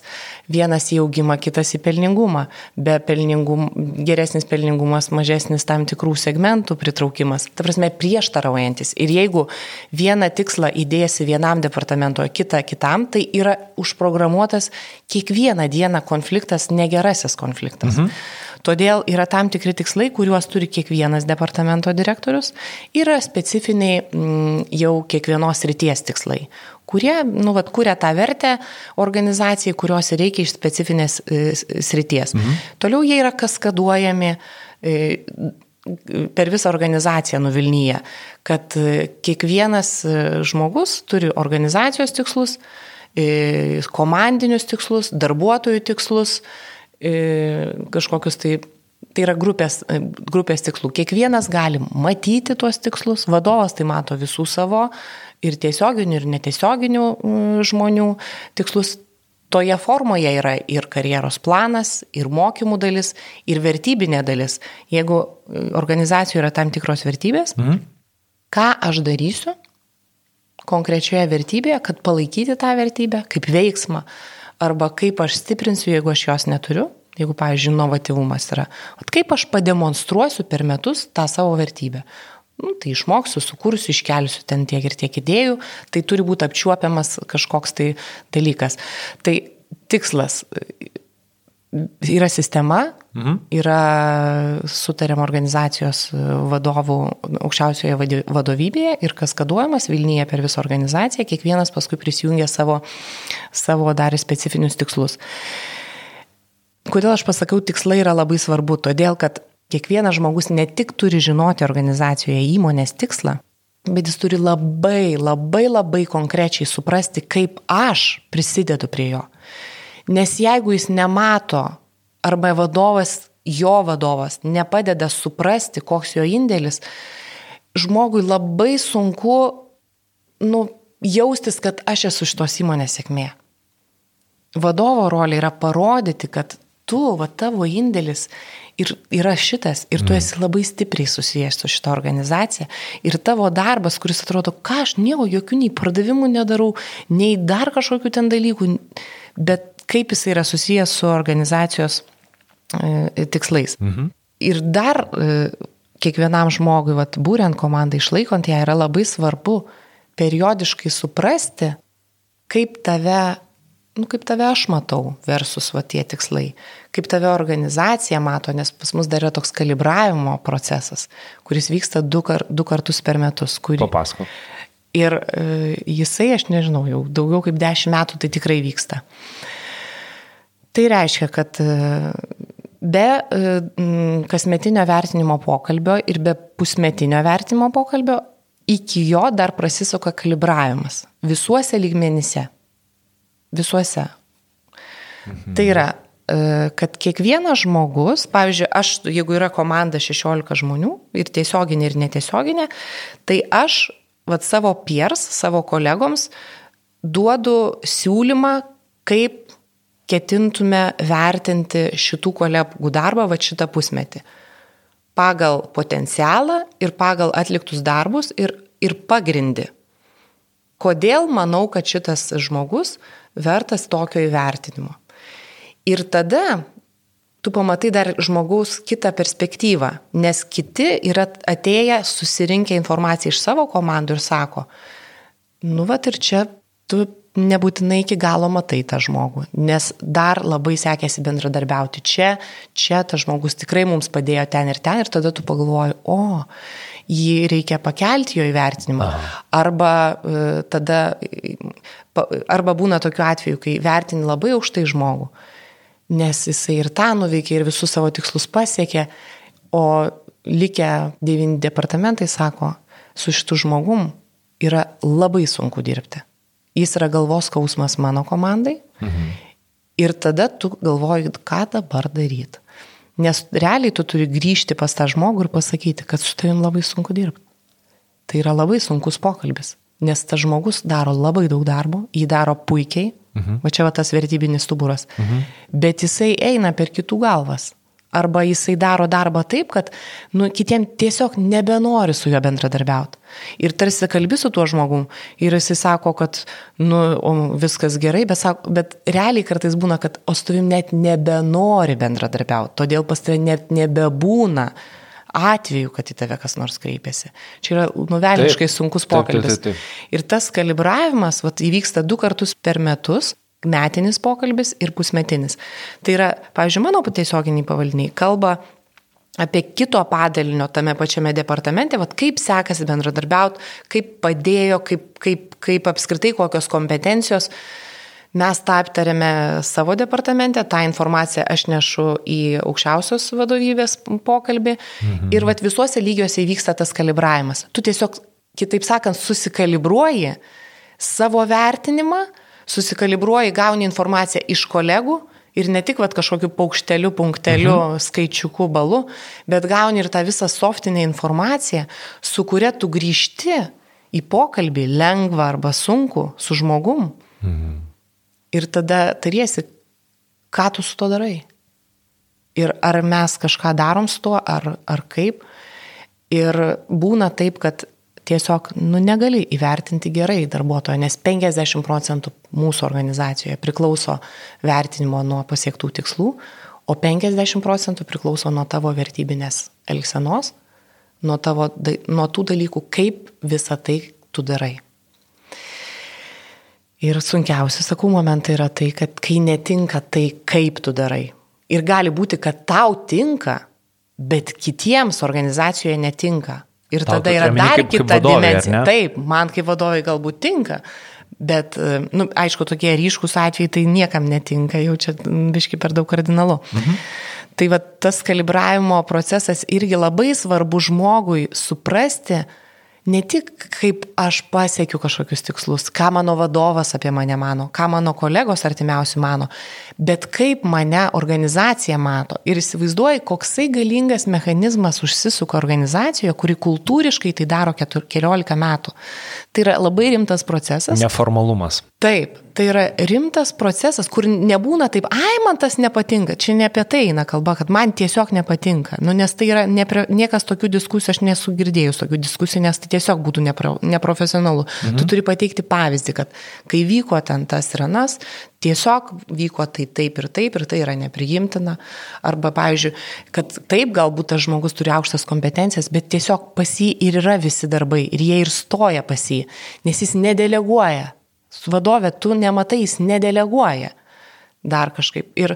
Speaker 3: vienas į augimą, kitas į pelningumą. Be pelningum, geresnis pelningumas, mažesnis tam tikrų segmentų pritraukimas. Ta prasme, prieštaraujantis. Ir jeigu vieną tikslą įdėsi vienam departamento, kitą kitam, tai yra užprogramuotas kiekvieną dieną konfliktas, negerasis konfliktas. Mhm. Todėl yra tam tikri tikslai, kuriuos turi kiekvienas departamento direktorius, yra specifiniai mm, jau kiekvienos ryties tikslai, kurie, nu, vat, kuria tą vertę organizacijai, kurios reikia iš specifinės e, srities. Mhm. Toliau jie yra kaskaduojami e, per visą organizaciją nuvilnyje, kad e, kiekvienas žmogus turi organizacijos tikslus, komandinius tikslus, darbuotojų tikslus, kažkokius tai Tai yra grupės, grupės tikslų. Kiekvienas gali matyti tuos tikslus, vadovas tai mato visų savo ir tiesioginių, ir netiesioginių mm, žmonių tikslus. Toje formoje yra ir karjeros planas, ir mokymų dalis, ir vertybinė dalis. Jeigu e, organizacijoje yra tam tikros vertybės, mhm. ką aš darysiu, konkrečioje vertybėje, kad palaikyti tą vertybę kaip veiksmą, arba kaip aš stiprinsiu, jeigu aš jos neturiu, jeigu, pavyzdžiui, inovatyvumas yra. O kaip aš pademonstruosiu per metus tą savo vertybę. Nu, tai išmoksiu, sukursiu, iškelsiu ten tiek ir tiek idėjų, tai turi būti apčiuopiamas kažkoks tai dalykas. Tai tikslas yra sistema, mhm. yra sutariam organizacijos vadovų aukščiausioje vadovybėje ir kaskaduojamas Vilniuje per visą organizaciją, kiekvienas paskui prisijungia savo, savo dar specifinius tikslus. Kodėl aš pasakau, tikslai yra labai svarbu? Todėl, kad kiekvienas žmogus ne tik turi žinoti organizacijoje įmonės tikslą, bet jis turi labai, labai, labai konkrečiai suprasti, kaip aš prisidedu prie jo. Nes jeigu jis nemato arba vadovas, jo vadovas nepadeda suprasti, koks jo indėlis, žmogui labai sunku nu, jaustis, kad aš esu šitos įmonės sėkmė. Vadovo rolė yra parodyti, kad tu, va tavo indėlis ir yra šitas, ir tu mm. esi labai stipriai susijęs su šita organizacija, ir tavo darbas, kuris atrodo, ką aš nieko, jokių nei pardavimų nedarau, nei dar kažkokių ten dalykų, bet kaip jis yra susijęs su organizacijos e, tikslais. Mhm. Ir dar e, kiekvienam žmogui, vat, būrent komandą, išlaikant ją, yra labai svarbu periodiškai suprasti, kaip tave nu, kaip tave aš matau versus va tie tikslai, kaip tave organizacija mato, nes pas mus dar yra toks kalibravimo procesas, kuris vyksta du, kar, du kartus per metus. Kurį...
Speaker 1: Papasako.
Speaker 3: Ir e, jisai, aš nežinau, jau daugiau kaip dešimt metų tai tikrai vyksta. Tai reiškia, kad e, be e, kasmetinio vertinimo pokalbio ir be pusmetinio vertinimo pokalbio iki jo dar prasisuka kalibravimas visuose lygmenyse Visuose. Mhm. Tai yra, kad kiekvienas žmogus, pavyzdžiui, aš, jeigu yra komanda 16 žmonių ir tiesioginė ir netiesioginė, tai aš vat, savo piers, savo kolegoms duodu siūlymą, kaip ketintume vertinti šitų kolegų darbą va šitą pusmetį. Pagal potencialą ir pagal atliktus darbus ir, ir pagrindi. Kodėl manau, kad šitas žmogus vertas tokio įvertinimo. Ir tada tu pamatai dar žmogaus kitą perspektyvą, nes kiti yra atėję, susirinkę informaciją iš savo komandų ir sako, nu va ir čia tu nebūtinai iki galo matai tą žmogų, nes dar labai sekėsi bendradarbiauti čia, čia tas žmogus tikrai mums padėjo ten ir ten ir tada tu pagalvoji, o, jį reikia pakelti jo įvertinimą. Aha. Arba e, tada, arba būna tokiu atveju, kai vertini labai aukštai žmogų, nes jisai ir tą nuveikė, ir visus savo tikslus pasiekė, o likę devyni departamentai sako, su šitu žmogum yra labai sunku dirbti. Jis yra galvos skausmas mano komandai. Mhm. Ir tada tu galvoji, ką dabar daryti. Nes realiai tu turi grįžti pas tą žmogų ir pasakyti, kad su tavim labai sunku dirbti. Tai yra labai sunkus pokalbis, nes tas žmogus daro labai daug darbo, jį daro puikiai, mhm. va čia va tas vertybinis stuburas, mhm. bet jisai eina per kitų galvas. Arba jisai daro darbą taip, kad nu, kitiem tiesiog nebenori su juo bendradarbiauti. Ir tarsi kalbi su tuo žmogum ir jisai sako, kad nu, viskas gerai, bet, sako, bet realiai kartais būna, kad o su tavim net nebenori bendradarbiauti, todėl pas tave net nebebūna atveju, kad į tave kas nors kreipiasi. Čia yra nuvelniškai sunkus pokalbis. Taip, taip, taip. Ir tas kalibravimas vat, įvyksta du kartus per metus metinis pokalbis ir pusmetinis. Tai yra, pavyzdžiui, mano tiesioginiai pavaldiniai kalba apie kito padalinio tame pačiame departamente, vat, kaip sekasi bendradarbiauti, kaip padėjo, kaip, kaip, kaip apskritai kokios kompetencijos. Mes tą aptarėme savo departamente, tą informaciją aš nešu į aukščiausios vadovybės pokalbį mhm. ir vat, visuose lygiuose įvyksta tas kalibravimas. Tu tiesiog, kitaip sakant, susikalibruoji savo vertinimą, susikalibruoji, gauni informaciją iš kolegų ir ne tik vat, kažkokiu paukšteliu, punkteliu, mhm. skaičiuku, balu, bet gauni ir tą visą softinę informaciją, su kuria tu grįžti į pokalbį lengvą arba sunku su žmogum. Mhm. Ir tada tariesi, ką tu su to darai. Ir ar mes kažką darom su tuo, ar, ar kaip. Ir būna taip, kad tiesiog, nu, negali įvertinti gerai darbuotojo, nes 50 procentų mūsų organizacijoje priklauso vertinimo nuo pasiektų tikslų, o 50 procentų priklauso nuo tavo vertybinės elgsenos, nuo, tavo, nuo tų dalykų, kaip visą tai tu darai. Ir sunkiausi, sakau, momentai yra tai, kad kai netinka tai, kaip tu darai. Ir gali būti, kad tau tinka, bet kitiems organizacijoje netinka. Ir
Speaker 1: Tau
Speaker 3: tada yra dar
Speaker 1: kaip- kaip
Speaker 3: kita
Speaker 1: vadovei, ar
Speaker 3: dimensija. Taip, man kaip vadovai galbūt tinka, bet, e, nu, aišku, tokie ryškus atvejai tai niekam netinka, jau čia biški per daug kardinalu. Mhm. Tai va tas kalibravimo procesas irgi labai svarbu žmogui suprasti, ne tik kaip aš pasiekiu kažkokius tikslus, ką mano vadovas apie mane mano, ką mano kolegos artimiausi mano, bet kaip mane organizacija mato. Ir įsivaizduoji, koksai galingas mechanizmas užsisuka organizacijoje, kuri kultūriškai tai daro ketur, keliolika metų. Tai yra labai rimtas procesas.
Speaker 1: Neformalumas.
Speaker 3: Taip, tai yra rimtas procesas, kur nebūna taip, ai, man tas nepatinka. Čia ne apie tai eina kalba, kad man tiesiog nepatinka. Nu, nes tai yra, nepre, niekas tokių diskusijų, aš nesu girdėjus tokių diskusijų, nes tai tiesiog būtų nepro, neprofesionalu. Mhm. Tu turi pateikti pavyzdį, kad kai vyko ten tas ir anas, tiesiog vyko tai taip ir taip ir tai yra nepriimtina. Arba, pavyzdžiui, kad taip galbūt tas žmogus turi aukštas kompetencijas, bet tiesiog pas jį ir yra visi darbai ir jie ir stoja pas jį, nes jis nedeleguoja. Su vadovė tu nematai, jis nedeleguoja dar kažkaip. Ir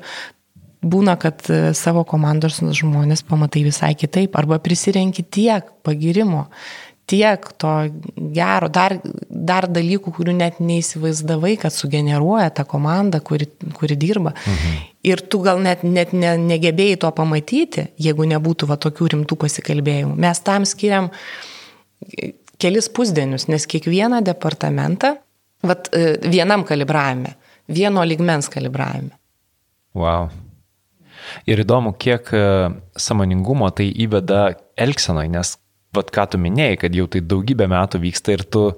Speaker 3: būna, kad e, savo komandos žmonės pamatai visai kitaip, arba prisirenki tiek pagirimo, tiek to gero, dar, dar dalykų, kurių net neįsivaizdavai, kad sugeneruoja tą komandą, kuri, kuri dirba. Mhm. Ir tu gal net, net ne, negebėjai to pamatyti, jeigu nebūtų va tokių rimtų pasikalbėjimų. Mes tam skiriam kelis pusdienius, nes kiekvieną departamentą, vat, e, vienam kalibravime, vieno ligmens kalibravime.
Speaker 1: Wow. Ir įdomu, kiek e, samoningumo tai įveda elgsenai, nes, vad ką tu minėjai, kad jau tai daugybę metų vyksta ir tu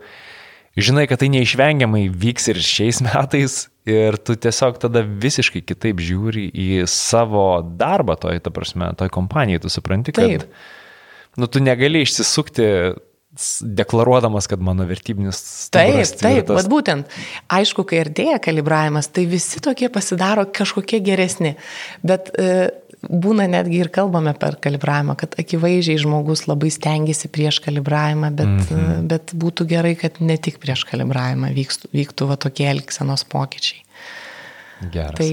Speaker 1: žinai, kad tai neišvengiamai vyks ir šiais metais ir tu tiesiog tada visiškai kitaip žiūri į savo darbą toj, ta prasme, toj kompanijai, tu supranti, kad
Speaker 3: Taip.
Speaker 1: nu, tu negali išsisukti deklaruodamas, kad mano vertybinis
Speaker 3: Taip,
Speaker 1: stuburas
Speaker 3: taip,
Speaker 1: tvirtas.
Speaker 3: bet būtent, aišku, kai artėja kalibravimas, tai visi tokie pasidaro kažkokie geresni. Bet e, būna netgi ir kalbame per kalibravimą, kad akivaizdžiai žmogus labai stengiasi prieš kalibravimą, bet, mm -hmm. bet būtų gerai, kad ne tik prieš kalibravimą vyktų, vyktų va tokie elgsenos pokyčiai.
Speaker 1: Geras.
Speaker 3: Tai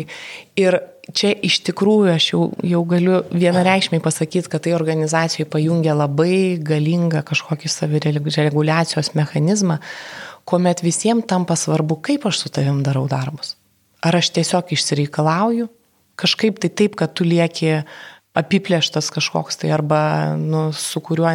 Speaker 3: ir čia iš tikrųjų aš jau, jau galiu vienareikšmiai pasakyti, kad tai organizacijai pajungia labai galingą kažkokį savireguliacijos mechanizmą, kuomet visiems tampa svarbu, kaip aš su tavim darau darbus. Ar aš tiesiog išsireikalauju, kažkaip tai taip, kad tu lieki apiplėštas kažkoks tai arba nu, su kuriuo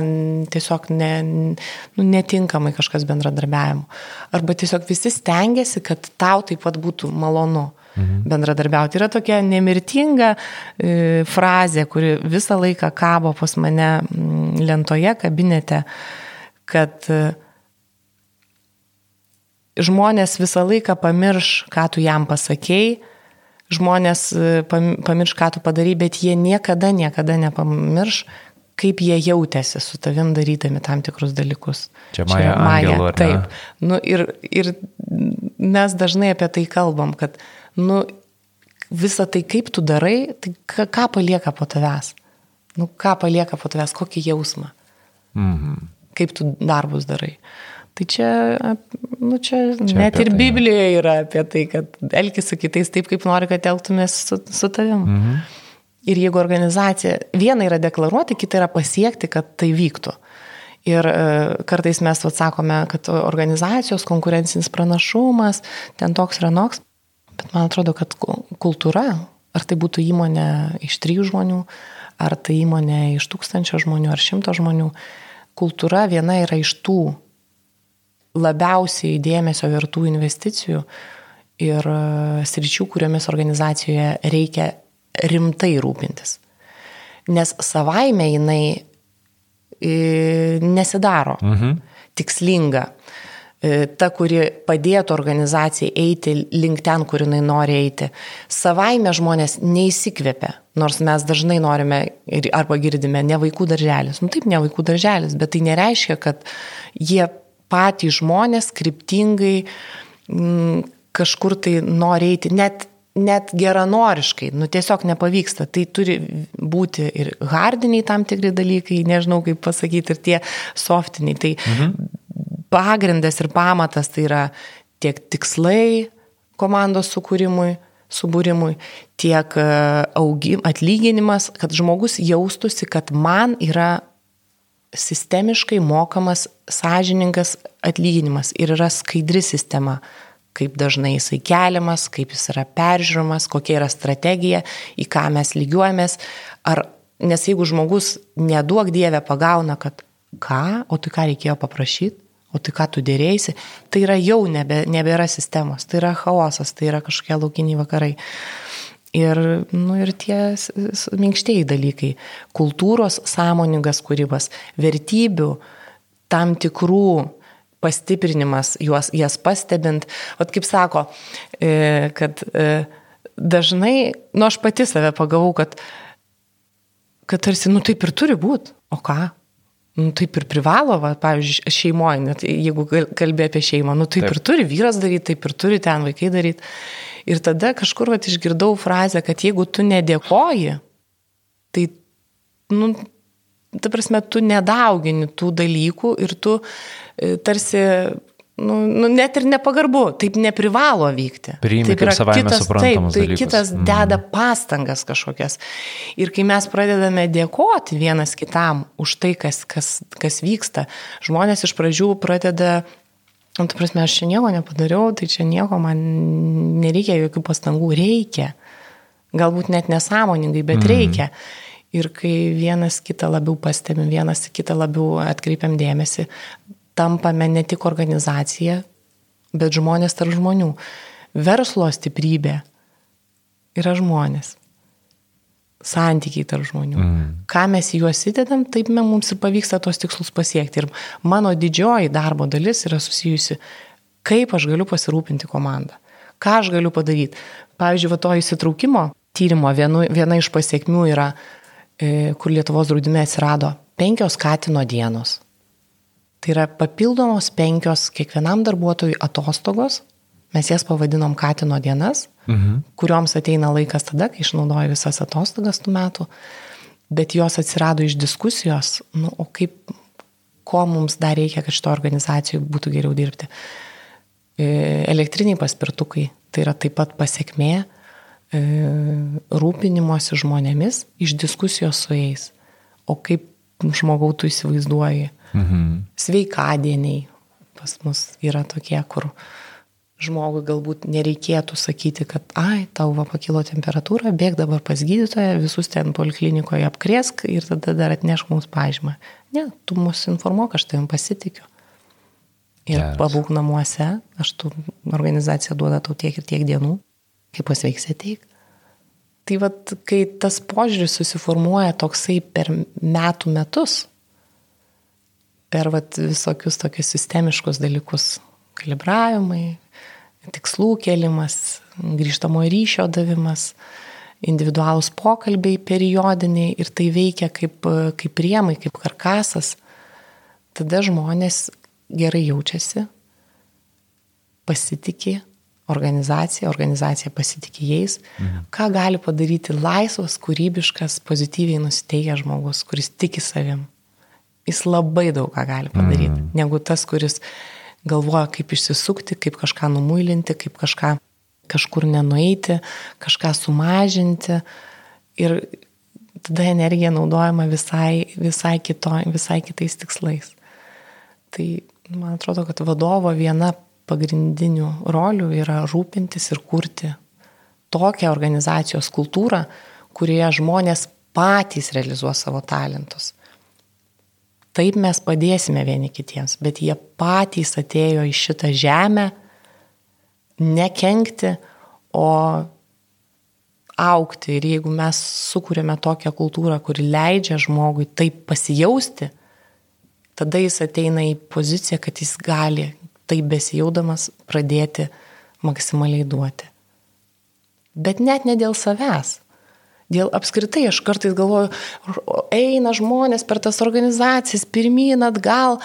Speaker 3: tiesiog ne, nu, netinkamai kažkas bendradarbiavimo. Arba tiesiog visi stengiasi, kad tau taip pat būtų malonu mhm. bendradarbiauti. Yra tokia nemirtinga e, frazė, kuri visą laiką kabo pas mane mm, lentoje, kabinete, kad e, žmonės visą laiką pamirš, ką tu jam pasakėjai, žmonės e, pam- pamirš, ką tu padarai, bet jie niekada, niekada nepamirš, kaip jie jautėsi su tavim darydami tam tikrus dalykus.
Speaker 1: Čia Maja Angelou, ar ne?
Speaker 3: Taip. Nu, ir, ir mes dažnai apie tai kalbam, kad nu, visą tai, kaip tu darai, tai ką, ką palieka po tavęs. Nu, ką palieka po tavęs, kokį jausmą,
Speaker 1: Mhm.
Speaker 3: kaip tu darbus darai. Tai čia, nu, čia,
Speaker 1: Čia
Speaker 3: net ir
Speaker 1: tai,
Speaker 3: Biblijoje yra apie tai, kad elgis su kitais taip, kaip nori, kad elgtumės su, su tavim. Mhm. Ir jeigu organizacija, viena yra deklaruoti, kita yra pasiekti, kad tai vyktų. Ir e, kartais mes atsakome, kad organizacijos konkurencinis pranašumas, ten toks yra noks, bet man atrodo, kad ku- kultūra, ar tai būtų įmonė iš trijų žmonių, ar tai įmonė iš tūkstančio žmonių, ar šimto žmonių, kultūra viena yra iš tų labiausiai dėmesio vertų investicijų ir e, sričių, kuriomis organizacijoje reikia rimtai rūpintis. Nes savaime jinai e, nesidaro mhm. tikslinga. e, ta, kuri padėtų organizacijai eiti link ten, kur jinai nori eiti. Savaime žmonės neįsikvėpia, nors mes dažnai norime arba girdime ne vaikų darželis. Nu taip, ne vaikų darželis, bet tai nereiškia, kad jie patys žmonės kryptingai m, mm, kažkur tai nori eiti. Net net geranoriškai, nu tiesiog nepavyksta. Tai turi būti ir hardiniai tam tikri dalykai, nežinau kaip pasakyti, ir tie softiniai. Tai mhm. Pagrindas ir pamatas tai yra tiek tikslai komandos sukūrimui, subūrimui, tiek e, augim, atlyginimas, kad žmogus jaustųsi, kad man yra sistemiškai mokamas sąžiningas atlyginimas ir yra skaidri sistema kaip dažnai jisai keliamas, kaip jis yra peržiūromas, kokia yra strategija, į ką mes lygiuojamės. Ar, nes jeigu žmogus neduok Dievę pagauna, kad ką, o tai ką reikėjo paprašyti, o tai ką tu dėrėjai, tai yra jau nebe, nebėra sistemos, tai yra chaosas, tai yra kažkokie laukiniai vakarai. Ir, nu, ir tie minkštieji dalykai - kultūros sąmoningas kūrybas, vertybių, tam tikrų pastiprinimas, juos, jas pastebint. O kaip sako, e, kad e, dažnai, nu aš pati save pagavau, kad, kad tarsi, nu taip ir turi būti. O ką? Nu, taip ir privalo, va, pavyzdžiui, šeimoje, net jeigu kalbė apie šeimą, nu taip, taip ir turi vyras daryti, taip ir turi ten vaikai daryti. Ir tada kažkur va, išgirdau frazę, kad jeigu tu nedėkoji, tai, nu, ta prasme, tu nedaugini tų dalykų ir tu e, tarsi nu, nu, net ir nepagarbu, taip neprivalo vykti.
Speaker 1: Priimti kaip savaime
Speaker 3: kitas,
Speaker 1: suprantamas
Speaker 3: taip, tai
Speaker 1: dalykas.
Speaker 3: kitas mm. deda pastangas kažkokias. Ir kai mes pradedame dėkoti vienas kitam už tai, kas, kas, kas vyksta, žmonės iš pradžių pradeda Nu, tu prasme, aš čia nieko nepadariau, tai čia nieko man nereikia jokių pastangų, reikia. Galbūt net nesąmoningai, bet mm. reikia. Ir kai vienas kitą labiau pastebim, vienas kitą labiau atkreipiam dėmesį, tampame ne tik organizacija, bet žmonės tarp žmonių. Verslo stiprybė yra žmonės. Santykiai tarp žmonių. Mm. Ką mes į juos įdedam, taip mums ir pavyksta tos tikslus pasiekti. Ir mano didžioji darbo dalis yra susijusi, kaip aš galiu pasirūpinti komandą. Ką aš galiu padaryti. Pavyzdžiui, va to įsitraukimo tyrimo vienu, viena iš pasiekmių yra E, kur Lietuvos draudime atsirado penkios katino dienos. Tai yra papildomos penkios kiekvienam darbuotojui atostogos, mes jas pavadinom katino dienas, mhm. kurioms ateina laikas tada, kai išnaudoja visas atostogas tų metų, bet jos atsirado iš diskusijos, nu, o kaip, ko mums dar reikia, kad šito organizacijų būtų geriau dirbti. E, elektriniai paspirtukai, tai yra taip pat pasiekmė E, rūpinimuose žmonėmis iš diskusijos su jais. O kaip žmogau tu įsivaizduoji? Mhm. Sveikadieniai pas mus yra tokie, kur žmogui galbūt nereikėtų sakyti, kad, ai, tau va pakilo temperatūra, bėg dabar pas gydytoją, visus ten poliklinikoje apkrėsk ir tada dar atneš mums pažymą. Ne, tu mus informuok, aš tavim pasitikiu. Ir yes. pabūk namuose, aš tu organizacija duoda tau tiek ir tiek dienų kai pasveiksi ateik. Tai vad, kai tas požiūris susiformuoja toksai per metų metus, per vat, visokius tokius sistemiškus dalykus, kalibravimai, tikslų kelimas, grįžtamo ryšio davimas, individualūs pokalbiai periodiniai ir tai veikia kaip, kaip priemai, kaip karkasas, tada žmonės gerai jaučiasi, pasitikė organizacija, organizacija pasitikė jais, mhm. ką gali padaryti laisvas, kūrybiškas, pozityviai nusiteikęs žmogus, kuris tiki savim. Jis labai daug ką gali padaryti, mhm. negu tas, kuris galvoja, kaip išsisukti, kaip kažką numuilinti, kaip kažką kažkur nenueiti, kažką sumažinti. Ir tada energija naudojama visai, visai, kito, visai kitais tikslais. Tai man atrodo, kad vadovo viena pagrindinių rolių yra rūpintis ir kurti tokią organizacijos kultūrą, kurioje žmonės patys realizuos savo talentus. Taip mes padėsime vieni kitiems, bet jie patys atėjo į šitą žemę nekenkti, o aukti. Ir jeigu mes sukūrėme tokią kultūrą, kuri leidžia žmogui taip pasijausti, tada jis ateina į poziciją, kad jis gali taip besijaudamas pradėti maksimaliai duoti. Bet net ne dėl savęs. Dėl apskritai aš kartais galvoju, eina žmonės per tas organizacijas, pirmyn atgal.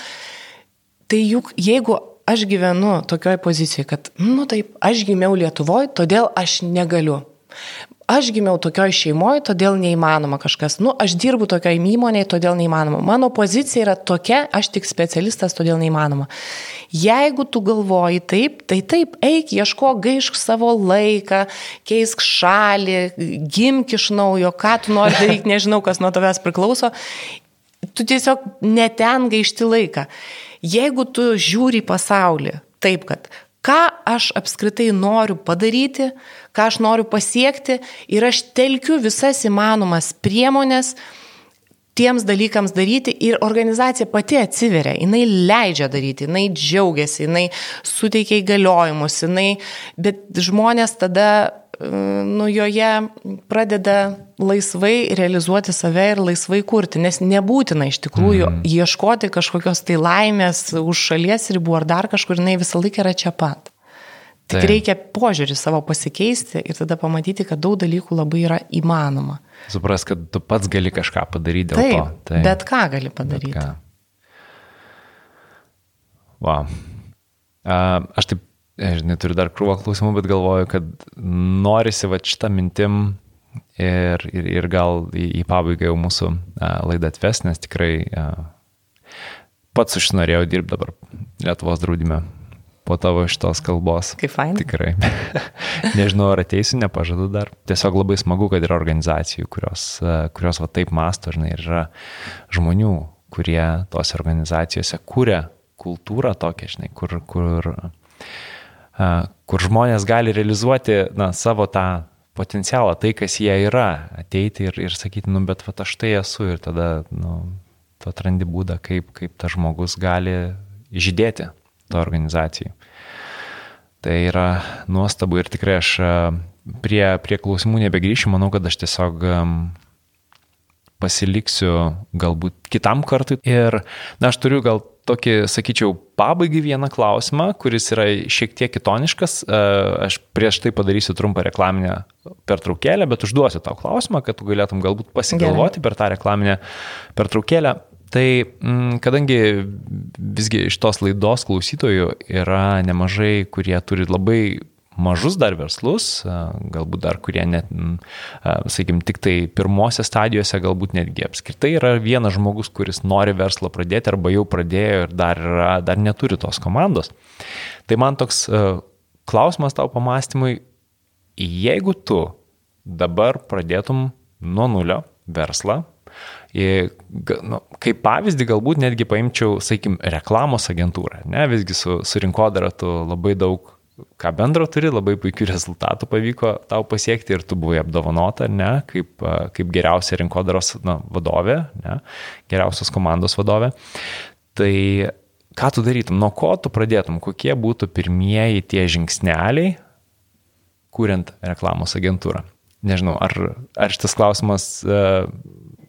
Speaker 3: Tai juk jeigu aš gyvenu tokioj pozicijoje, kad, nu taip, aš gimiau Lietuvoje, todėl aš negaliu aš gimiau tokioj šeimoje, todėl neįmanoma kažkas. Nu, aš dirbu tokioj įmonėje, todėl neįmanoma. Mano pozicija yra tokia, aš tik specialistas, todėl neįmanoma. Jeigu tu galvoji taip, tai taip, eik, ieško, gaišk savo laiką, keisk šalį, gimk iš naujo, ką tu nori daryti, nežinau, kas nuo tavęs priklauso. Tu tiesiog neten gaišti laiką. Jeigu tu žiūri į pasaulį taip, kad ką aš apskritai noriu padaryti, ką aš noriu pasiekti ir aš telkiu visas įmanomas priemonės tiems dalykams daryti ir organizacija pati atsiveria, jinai leidžia daryti, jinai džiaugiasi, jinai suteikia įgaliojimus, jinai, bet žmonės tada nu, joje pradeda laisvai realizuoti save ir laisvai kurti, nes nebūtina iš tikrųjų mm. ieškoti kažkokios tai laimės už šalies ribų ar dar kažkur, jinai visą laiką yra čia pat. Tik tai. reikia požiūrį savo pasikeisti ir tada pamatyti, kad daug dalykų labai yra įmanoma.
Speaker 1: Supras, kad tu pats gali kažką padaryti dėl
Speaker 3: Taip,
Speaker 1: to.
Speaker 3: Taip, bet ką gali padaryti. Ką.
Speaker 1: Wow. Aš taip, žinai, turiu dar krūvą klausimų, bet galvoju, kad norisi va šitą mintim ir, ir, ir gal į, į pabaigą jau mūsų laidą atves, nes tikrai pats užsinorėjau dirbti dabar Lietuvos draudime po tavo šitos kalbos.
Speaker 3: Kaip fain.
Speaker 1: Tikrai. Nežinau, ar ateisiu, nepažadu dar. Tiesiog labai smagu, kad yra organizacijų, kurios, kurios va taip masto, žinai, ir yra žmonių, kurie tose organizacijose kūrė kultūrą tokią, žinai, kur, kur, kur žmonės gali realizuoti na, savo tą potencialą, tai, kas jie yra, ateiti ir, ir sakyti, nu, bet va aš tai esu ir tada, nu, tu atrandi būdą, kaip, kaip tas žmogus gali žydėti to organizacijai. Tai yra nuostabu ir tikrai aš e, prie, prie klausimų nebegrįšiu, manau, kad aš tiesiog pasiliksiu galbūt kitam kartui. Ir, na, aš turiu gal tokį, sakyčiau, pabaigai vieną klausimą, kuris yra šiek tiek kitoniškas. E, aš prieš tai padarysiu trumpą reklaminę pertraukėlę, bet užduosiu tau klausimą, kad tu galėtum galbūt pasigalvoti Gerai. per tą reklaminę pertraukėlę. Tai mm, kadangi visgi iš tos laidos klausytojų yra nemažai, kurie turi labai mažus dar verslus, galbūt dar kurie net, mm, sakykim, tik tai pirmose stadijose, galbūt netgi apskritai yra vienas žmogus, kuris nori verslą pradėti arba jau pradėjo ir dar, yra, dar neturi tos komandos. Tai man toks klausimas tau pamastymui, jeigu tu dabar pradėtum nuo nulio verslą, nu, kaip pavyzdį galbūt netgi paimčiau, sakykim, reklamos agentūrą. Ne, visgi su, su rinkodara tu labai daug ką bendro turi, labai puikių rezultatų pavyko tau pasiekti ir tu buvai apdovanota, ne, kaip, kaip geriausia rinkodaros na, vadovė, ne, geriausios komandos vadovė. Tai ką tu darytum, nuo ko tu pradėtum, kokie būtų pirmieji tie žingsneliai, kuriant reklamos agentūrą? Nežinau, ar, ar šitas klausimas uh,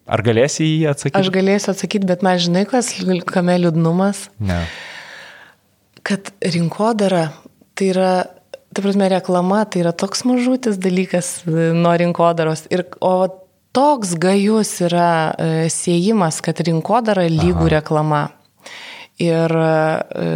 Speaker 1: Ar galėsi jį atsakyti?
Speaker 3: Aš galėsiu atsakyti, bet man žinai, kas kame liūdnumas?
Speaker 1: Ne.
Speaker 3: Kad rinkodara tai yra, ta prasme, reklama tai yra toks mažutis dalykas e, nuo rinkodaros. Ir, o toks gajus yra e, siejimas, kad rinkodara lygų Aha. reklama. Ir e,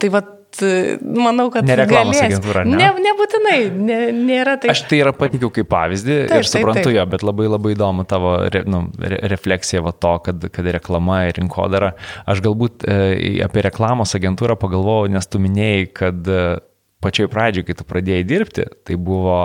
Speaker 3: tai va manau, kad...
Speaker 1: Nereklamos agentūra, ne?
Speaker 3: ne nebūtinai, ne, nėra tai.
Speaker 1: Aš tai yra patikiu kaip pavyzdį taip, ir suprantu taip, taip. jo, bet labai labai įdomu tavo re, nu, re, refleksija va to, kad, kad reklama ir rinkodara. Aš galbūt e, apie reklamos agentūrą pagalvojau, nes tu minėjai, kad e, pačioj pradžioj, kai tu pradėjai dirbti, tai buvo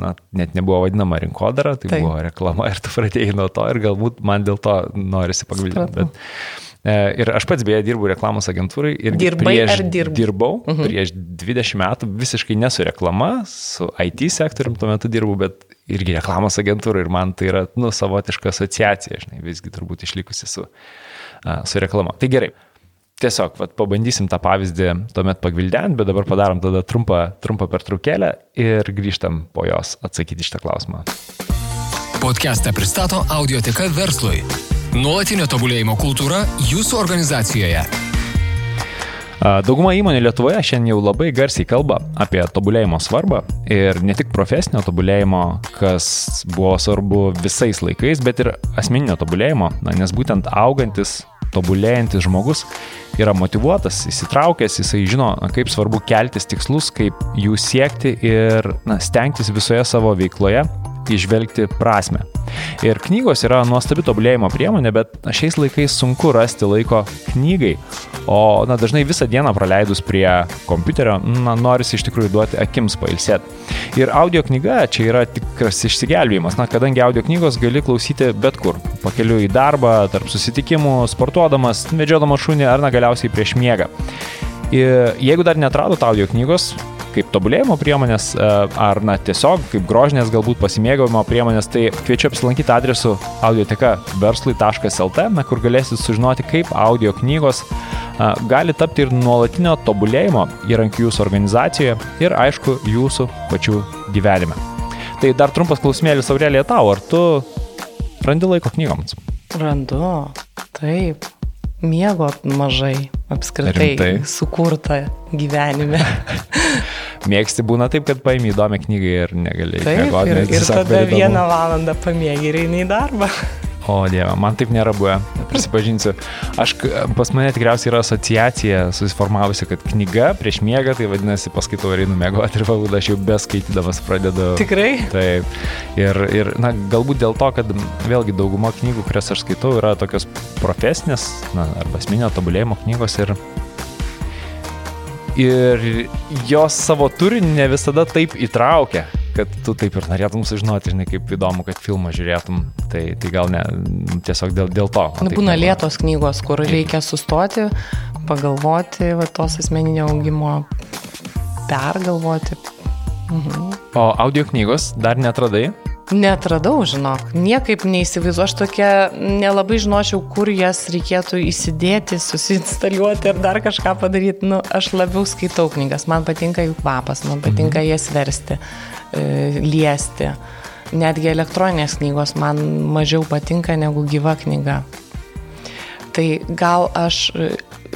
Speaker 1: na, net nebuvo vadinama rinkodara, tai Taip. buvo reklama ir tu pradėjai nuo to ir galbūt man dėl to norisi pagvilti. E, ir aš pats beje dirbu reklamos agentūrai ir
Speaker 3: Dirbai prieš, dirb?
Speaker 1: dirbau uh mhm. -huh. prieš 20 metų visiškai nesu reklama, su IT sektorium tuo metu dirbu, bet irgi reklamos agentūra ir man tai yra nu, savotiška asociacija, žinai, visgi turbūt išlikusi su, su reklama. Tai gerai. Tiesiog, vat, pabandysim tą pavyzdį tuomet pagvildenti, bet dabar padarom tada trumpą, trumpą pertraukėlę ir grįžtam po jos atsakyti šitą klausimą.
Speaker 2: Podcastą pristato Audioteka verslui. Nuolatinio tobulėjimo kultūra jūsų organizacijoje.
Speaker 1: Dauguma įmonių Lietuvoje šiandien jau labai garsiai kalba apie tobulėjimo svarbą ir ne tik profesinio tobulėjimo, kas buvo svarbu visais laikais, bet ir asmeninio tobulėjimo, na, nes būtent augantis, tobulėjantis žmogus yra motivuotas, įsitraukęs, jisai žino, kaip svarbu keltis tikslus, kaip jų siekti ir na, stengtis visoje savo veikloje išvelgti prasme. Ir knygos yra nuostabi tobulėjimo priemonė, bet šiais laikais sunku rasti laiko knygai, o na, dažnai visą dieną praleidus prie kompiuterio, na, norisi iš tikrųjų duoti akims pailsėti. Ir audio knyga čia yra tikras išsigelbėjimas, na, kadangi audio knygos gali klausyti bet kur. Pakeliu į darbą, tarp susitikimų, sportuodamas, medžiodamas šunį ar na, galiausiai prieš miegą. Ir jeigu dar netradote audio knygos, kaip tobulėjimo priemonės e, ar na, tiesiog kaip grožinės galbūt pasimėgavimo priemonės, tai kviečiu apsilankyti adresu audioteka verslui.lt, na, kur galėsit sužinoti, kaip audio knygos e, gali tapti ir nuolatinio tobulėjimo įrankiu jūsų organizacijoje ir aišku jūsų pačių gyvenime. Tai dar trumpas klausimėlis Aurelija tau, ar tu randi laiko knygoms?
Speaker 3: Randu, taip. Miegot mažai, apskritai Rimtai. sukurta gyvenime.
Speaker 1: Mėgsti būna taip, kad paimi įdomią knygą ir negali.
Speaker 3: Taip, mėgoti, ir, ir tada vieną valandą pamėgi ir eini į darbą.
Speaker 1: O Dieve, man taip nėra buvę, prisipažinsiu. Aš, pas mane tikriausiai yra asociacija susiformavusi, kad knyga prieš miegą, tai vadinasi, paskaitau ir einu miegoti ir valdą aš jau beskaitydamas pradedu.
Speaker 3: Tikrai?
Speaker 1: Taip. Ir, ir, na, galbūt dėl to, kad vėlgi dauguma knygų, kurias aš skaitau, yra tokios profesinės, na, arba asmeninio tobulėjimo knygos ir ir jos savo turinį ne visada taip įtraukia, kad tu taip ir norėtum sužinoti, žinai, kaip įdomu, kad filmą žiūrėtum, tai, tai gal ne, tiesiog dėl, dėl to.
Speaker 3: Nu, būna lėtos knygos, kur reikia sustoti, pagalvoti, va, tos asmeninio augimo, pergalvoti.
Speaker 1: Mhm. O audio knygos dar netradai?
Speaker 3: Netradau, žinok, niekaip neįsivaizduoju, aš tokia nelabai žinočiau, kur jas reikėtų įsidėti, susinstaliuoti ir dar kažką padaryti. Nu, aš labiau skaitau knygas, man patinka jų kvapas, man patinka mhm. jas versti, e, liesti. Netgi elektroninės knygos man mažiau patinka negu gyva knyga. Tai gal aš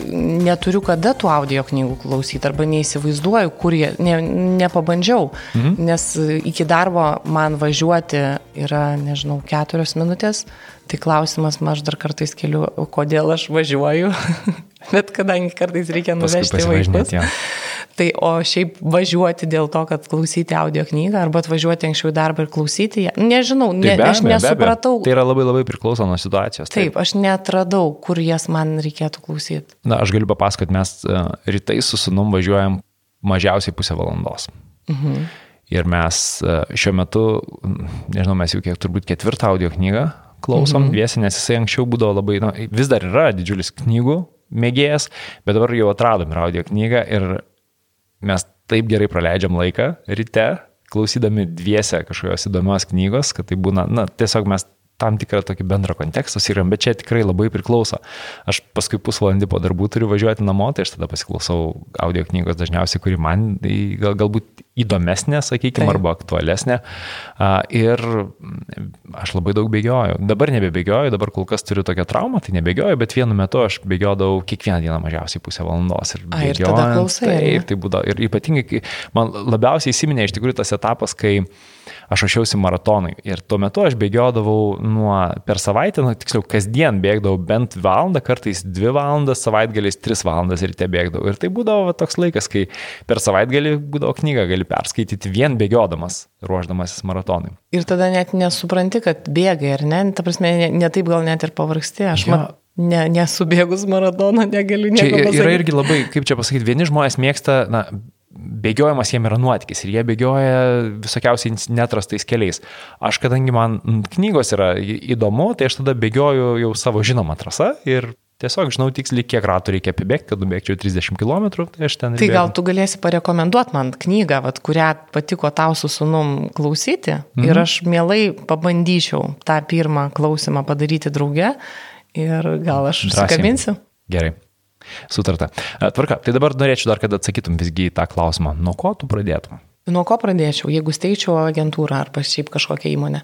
Speaker 3: neturiu kada tų audio knygų klausyti arba neįsivaizduoju, kur jie, ne, nepabandžiau, mhm. nes iki darbo man važiuoti yra, nežinau, keturios minutės, tai klausimas man aš dar kartais keliu, kodėl aš važiuoju, bet kadangi kartais reikia nuvežti vaikus. Ja. Tai o šiaip važiuoti dėl to, kad klausyti audio knygą arba atvažiuoti anksčiau į darbą ir klausyti ją, nežinau, ne, tai aš nesupratau.
Speaker 1: Tai yra labai labai priklauso nuo situacijos.
Speaker 3: Taip. taip, aš netradau, kur jas man reikėtų klausyti.
Speaker 1: Na, aš galiu papasakoti, mes e, rytais su sunum važiuojam mažiausiai pusę valandos. Mhm. Ir mes e, šiuo metu, nežinau, mes jau kiek turbūt ketvirtą audio knygą klausom mhm. dviesi, nes jisai anksčiau būdavo labai, na, vis dar yra didžiulis knygų mėgėjas, bet dabar jau atradom ir audio knygą ir mes taip gerai praleidžiam laiką ryte, klausydami dviese kažkokios įdomios knygos, kad tai būna, na, tiesiog mes tam tikrą tokį bendrą kontekstą siriam, bet čia tikrai labai priklauso. Aš paskui pusvalandį po darbų turiu važiuoti namo, tai aš tada pasiklausau audio knygos dažniausiai, kuri man gal, galbūt įdomesnė, sakykime, arba aktualesnė. Ir aš labai daug bėgioju. Dabar nebebėgioju, dabar kol kas turiu tokią traumą, tai nebėgioju, bet vienu metu aš bėgiodavau kiekvieną dieną mažiausiai pusę valandos. Ir,
Speaker 3: A, ir tada klausai.
Speaker 1: Taip, tai būdavo. Ir ypatingai, man labiausiai įsiminė iš tikrųjų tas etapas, kai aš ruošiausi maratonui. Ir tuo metu aš bėgiodavau nuo per savaitę, nu, tiksliau, kasdien bėgdavau bent valandą, kartais dvi valandas, savaitgaliais tris valandas ryte bėgdavau. Ir tai būdavo va, toks laikas, kai per savaitgalį būdavo knyga, gali perskaityti vien bėgiodamas, ruoždamasis maratonui.
Speaker 3: Ir tada net nesupranti, kad bėgai, ar ne? Ta prasme, ne, ne taip gal net ir pavargsti. Aš ja. man Ne, nesubėgus maratoną negaliu nieko pasakyti.
Speaker 1: Čia yra irgi labai, kaip čia pasakyti, vieni žmonės mėgsta, na, bėgiojimas jiem yra nuotykis ir jie bėgioja visokiausiai netrastais keliais. Aš, kadangi man knygos yra įdomu, tai aš tada bėgioju jau savo žinomą trasą ir tiesiog žinau tiksliai, kiek ratų reikia apibėgti, kad nubėgčiau 30 km, tai aš ten.
Speaker 3: Tai gal tu galėsi parekomenduoti man knygą, vat, kurią patiko tau su sunum klausyti mhm. ir aš mielai pabandyčiau tą pirmą klausimą padaryti drauge ir gal aš užsikabinsiu.
Speaker 1: Gerai. Sutarta. E, tvarka, tai dabar norėčiau dar, kad atsakytum visgi į tą klausimą. Nuo ko tu pradėtum?
Speaker 3: Nuo ko pradėčiau, jeigu steigčiau agentūrą ar šiaip kažkokią įmonę?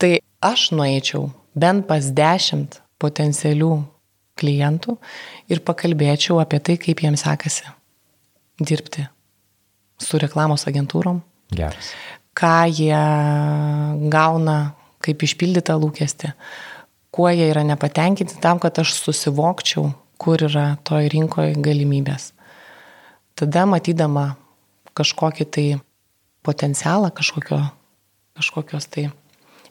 Speaker 3: Tai aš nueičiau bent pas dešimt potencialių klientų ir pakalbėčiau apie tai, kaip jiems sekasi dirbti su reklamos agentūrom.
Speaker 1: Geras.
Speaker 3: Ką jie gauna, kaip išpildytą lūkestį, kuo jie yra nepatenkinti tam, kad aš susivokčiau, kur yra toj rinkoje galimybės. Tada matydama kažkokį tai potencialą, kažkokio, kažkokios tai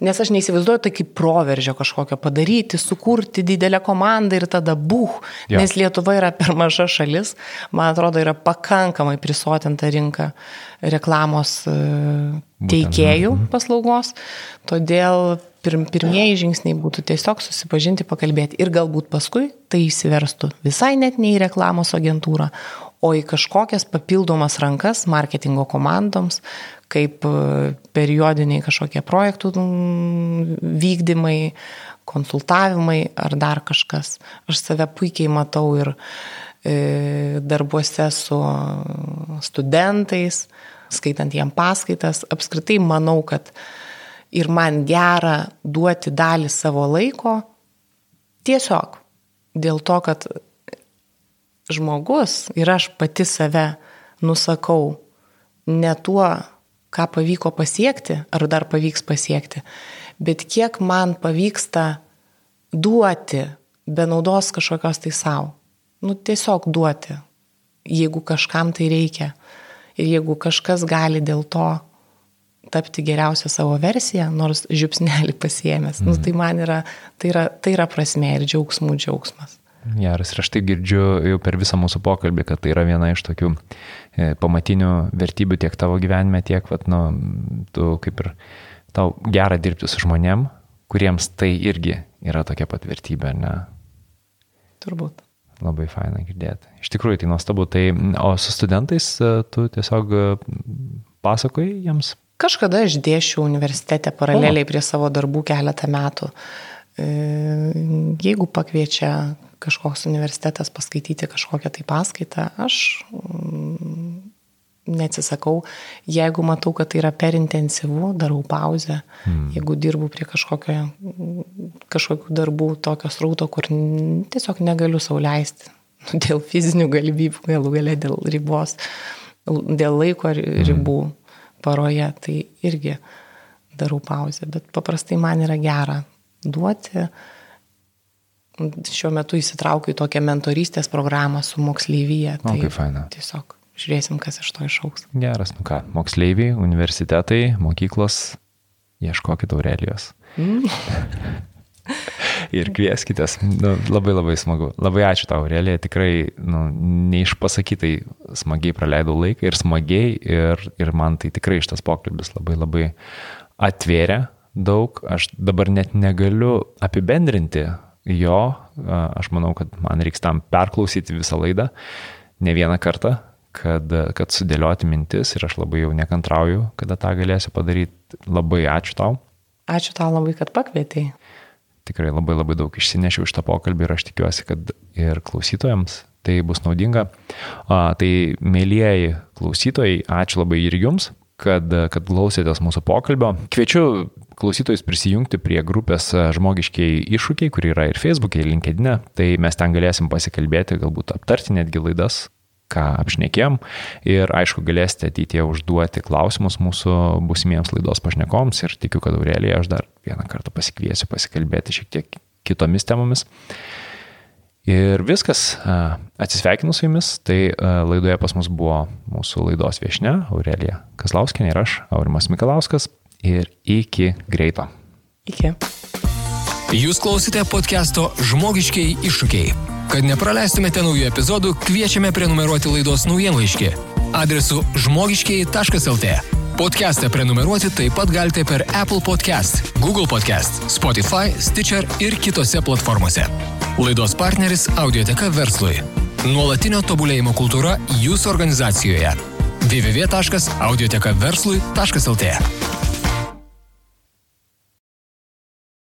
Speaker 3: Nes aš neįsivaizduoju tai kaip proveržio kažkokio padaryti, sukurti didelę komandą ir tada buh. Ja. Nes Lietuva yra per maža šalis, man atrodo, yra pakankamai prisotinta rinka reklamos e, teikėjų mhm. paslaugos. Todėl pirm, pirmieji žingsniai būtų tiesiog susipažinti, pakalbėti ir galbūt paskui tai įsiverstų visai net ne į reklamos agentūrą, o į kažkokias papildomas rankas marketingo komandoms, kaip e, periodiniai kažkokie projektų vykdymai, konsultavimai ar dar kažkas. Aš save puikiai matau ir e, darbuose su studentais, skaitant jiem paskaitas. Apskritai manau, kad ir man gera duoti dalį savo laiko tiesiog dėl to, kad žmogus ir aš pati save nusakau ne tuo, ką pavyko pasiekti, ar dar pavyks pasiekti, bet kiek man pavyksta duoti be naudos kažkokios tai savo. Nu, tiesiog duoti, jeigu kažkam tai reikia. Ir jeigu kažkas gali dėl to tapti geriausią savo versiją, nors žiupsnelį pasiemęs, mm. nu, mhm. tai man yra, tai yra, tai yra prasme ir džiaugsmų džiaugsmas.
Speaker 1: Geras, ir aš tai girdžiu jau per visą mūsų pokalbį, kad tai yra viena iš tokių e, pamatinių vertybių tiek tavo gyvenime, tiek, vat, nu, tu kaip ir tau gera dirbti su žmonėm, kuriems tai irgi yra tokia pat vertybė, ne?
Speaker 3: Turbūt.
Speaker 1: Labai faina girdėti. Iš tikrųjų, tai nuostabu. Tai, o su studentais e, tu tiesiog e, pasakoji jiems?
Speaker 3: Kažkada aš dėšiu universitete paraleliai o. prie savo darbų keletą metų. Jeigu pakviečia kažkoks universitetas paskaityti kažkokią tai paskaitą, aš mm, neatsisakau, jeigu matau, kad tai yra per intensyvu, darau pauzę, hmm. jeigu dirbu prie kažkokio, kažkokių darbų tokios rauto, kur tiesiog negaliu sauliaisti dėl fizinių galimybių, galų galę dėl ribos, dėl laiko hmm. ribų paroje, tai irgi darau pauzę, bet paprastai man yra gera duoti, šiuo metu įsitraukiu į tokią mentorystės programą su moksleivyje.
Speaker 1: Tai o, kaip faina.
Speaker 3: Tiesiog žiūrėsim, kas iš to išauks.
Speaker 1: Geras, nu ką, moksleiviai, universitetai, mokyklos, ieškokit Aurelijos. Mm. ir kvieskitės. Nu, labai labai smagu. Labai ačiū tau, Aurelija. Tikrai nu, neišpasakytai smagiai praleidau laiką ir smagiai. Ir, ir man tai tikrai šitas pokalbis labai labai atvėrė daug. Aš dabar net negaliu apibendrinti jo, aš manau, kad man reiks tam perklausyti visą laidą ne vieną kartą, kad, kad sudėlioti mintis ir aš labai jau nekantrauju, kada tą galėsiu padaryti. Labai ačiū tau.
Speaker 3: Ačiū tau labai, kad pakvietei.
Speaker 1: Tikrai labai labai daug išsinešiau iš tą pokalbį ir aš tikiuosi, kad ir klausytojams tai bus naudinga. A, tai, mėlyjeji klausytojai, ačiū labai ir jums, kad, kad klausėtės mūsų pokalbio. Kviečiu klausytojus prisijungti prie grupės žmogiškiai iššūkiai, kur yra ir Facebook'e, ir LinkedIn'e. Tai mes ten galėsim pasikalbėti, galbūt aptarti netgi laidas, ką apšnekėjom. Ir aišku, galėsite ateityje užduoti klausimus mūsų būsimiems laidos pašnekoms. Ir tikiu, kad Aurelija aš dar vieną kartą pasikviesiu pasikalbėti šiek tiek kitomis temomis. Ir viskas, atsisveikinu su jumis, tai laidoje pas mus buvo mūsų laidos viešne Aurelija Kaslauskinė ir aš, Aurimas Mikalauskas ir iki greito.
Speaker 3: Iki.
Speaker 2: Jūs klausite podcast'o Žmogiškiai iššūkiai. Kad nepraleistumėte naujų epizodų, kviečiame prenumeruoti laidos naujienlaiškį adresu žmogiškiai.lt. Podcast'ą prenumeruoti taip pat galite per Apple Podcast, Google Podcast, Spotify, Stitcher ir kitose platformose. Laidos partneris Audioteka verslui. Nuolatinio tobulėjimo kultūra jūsų organizacijoje www.audioteka verslui.lt.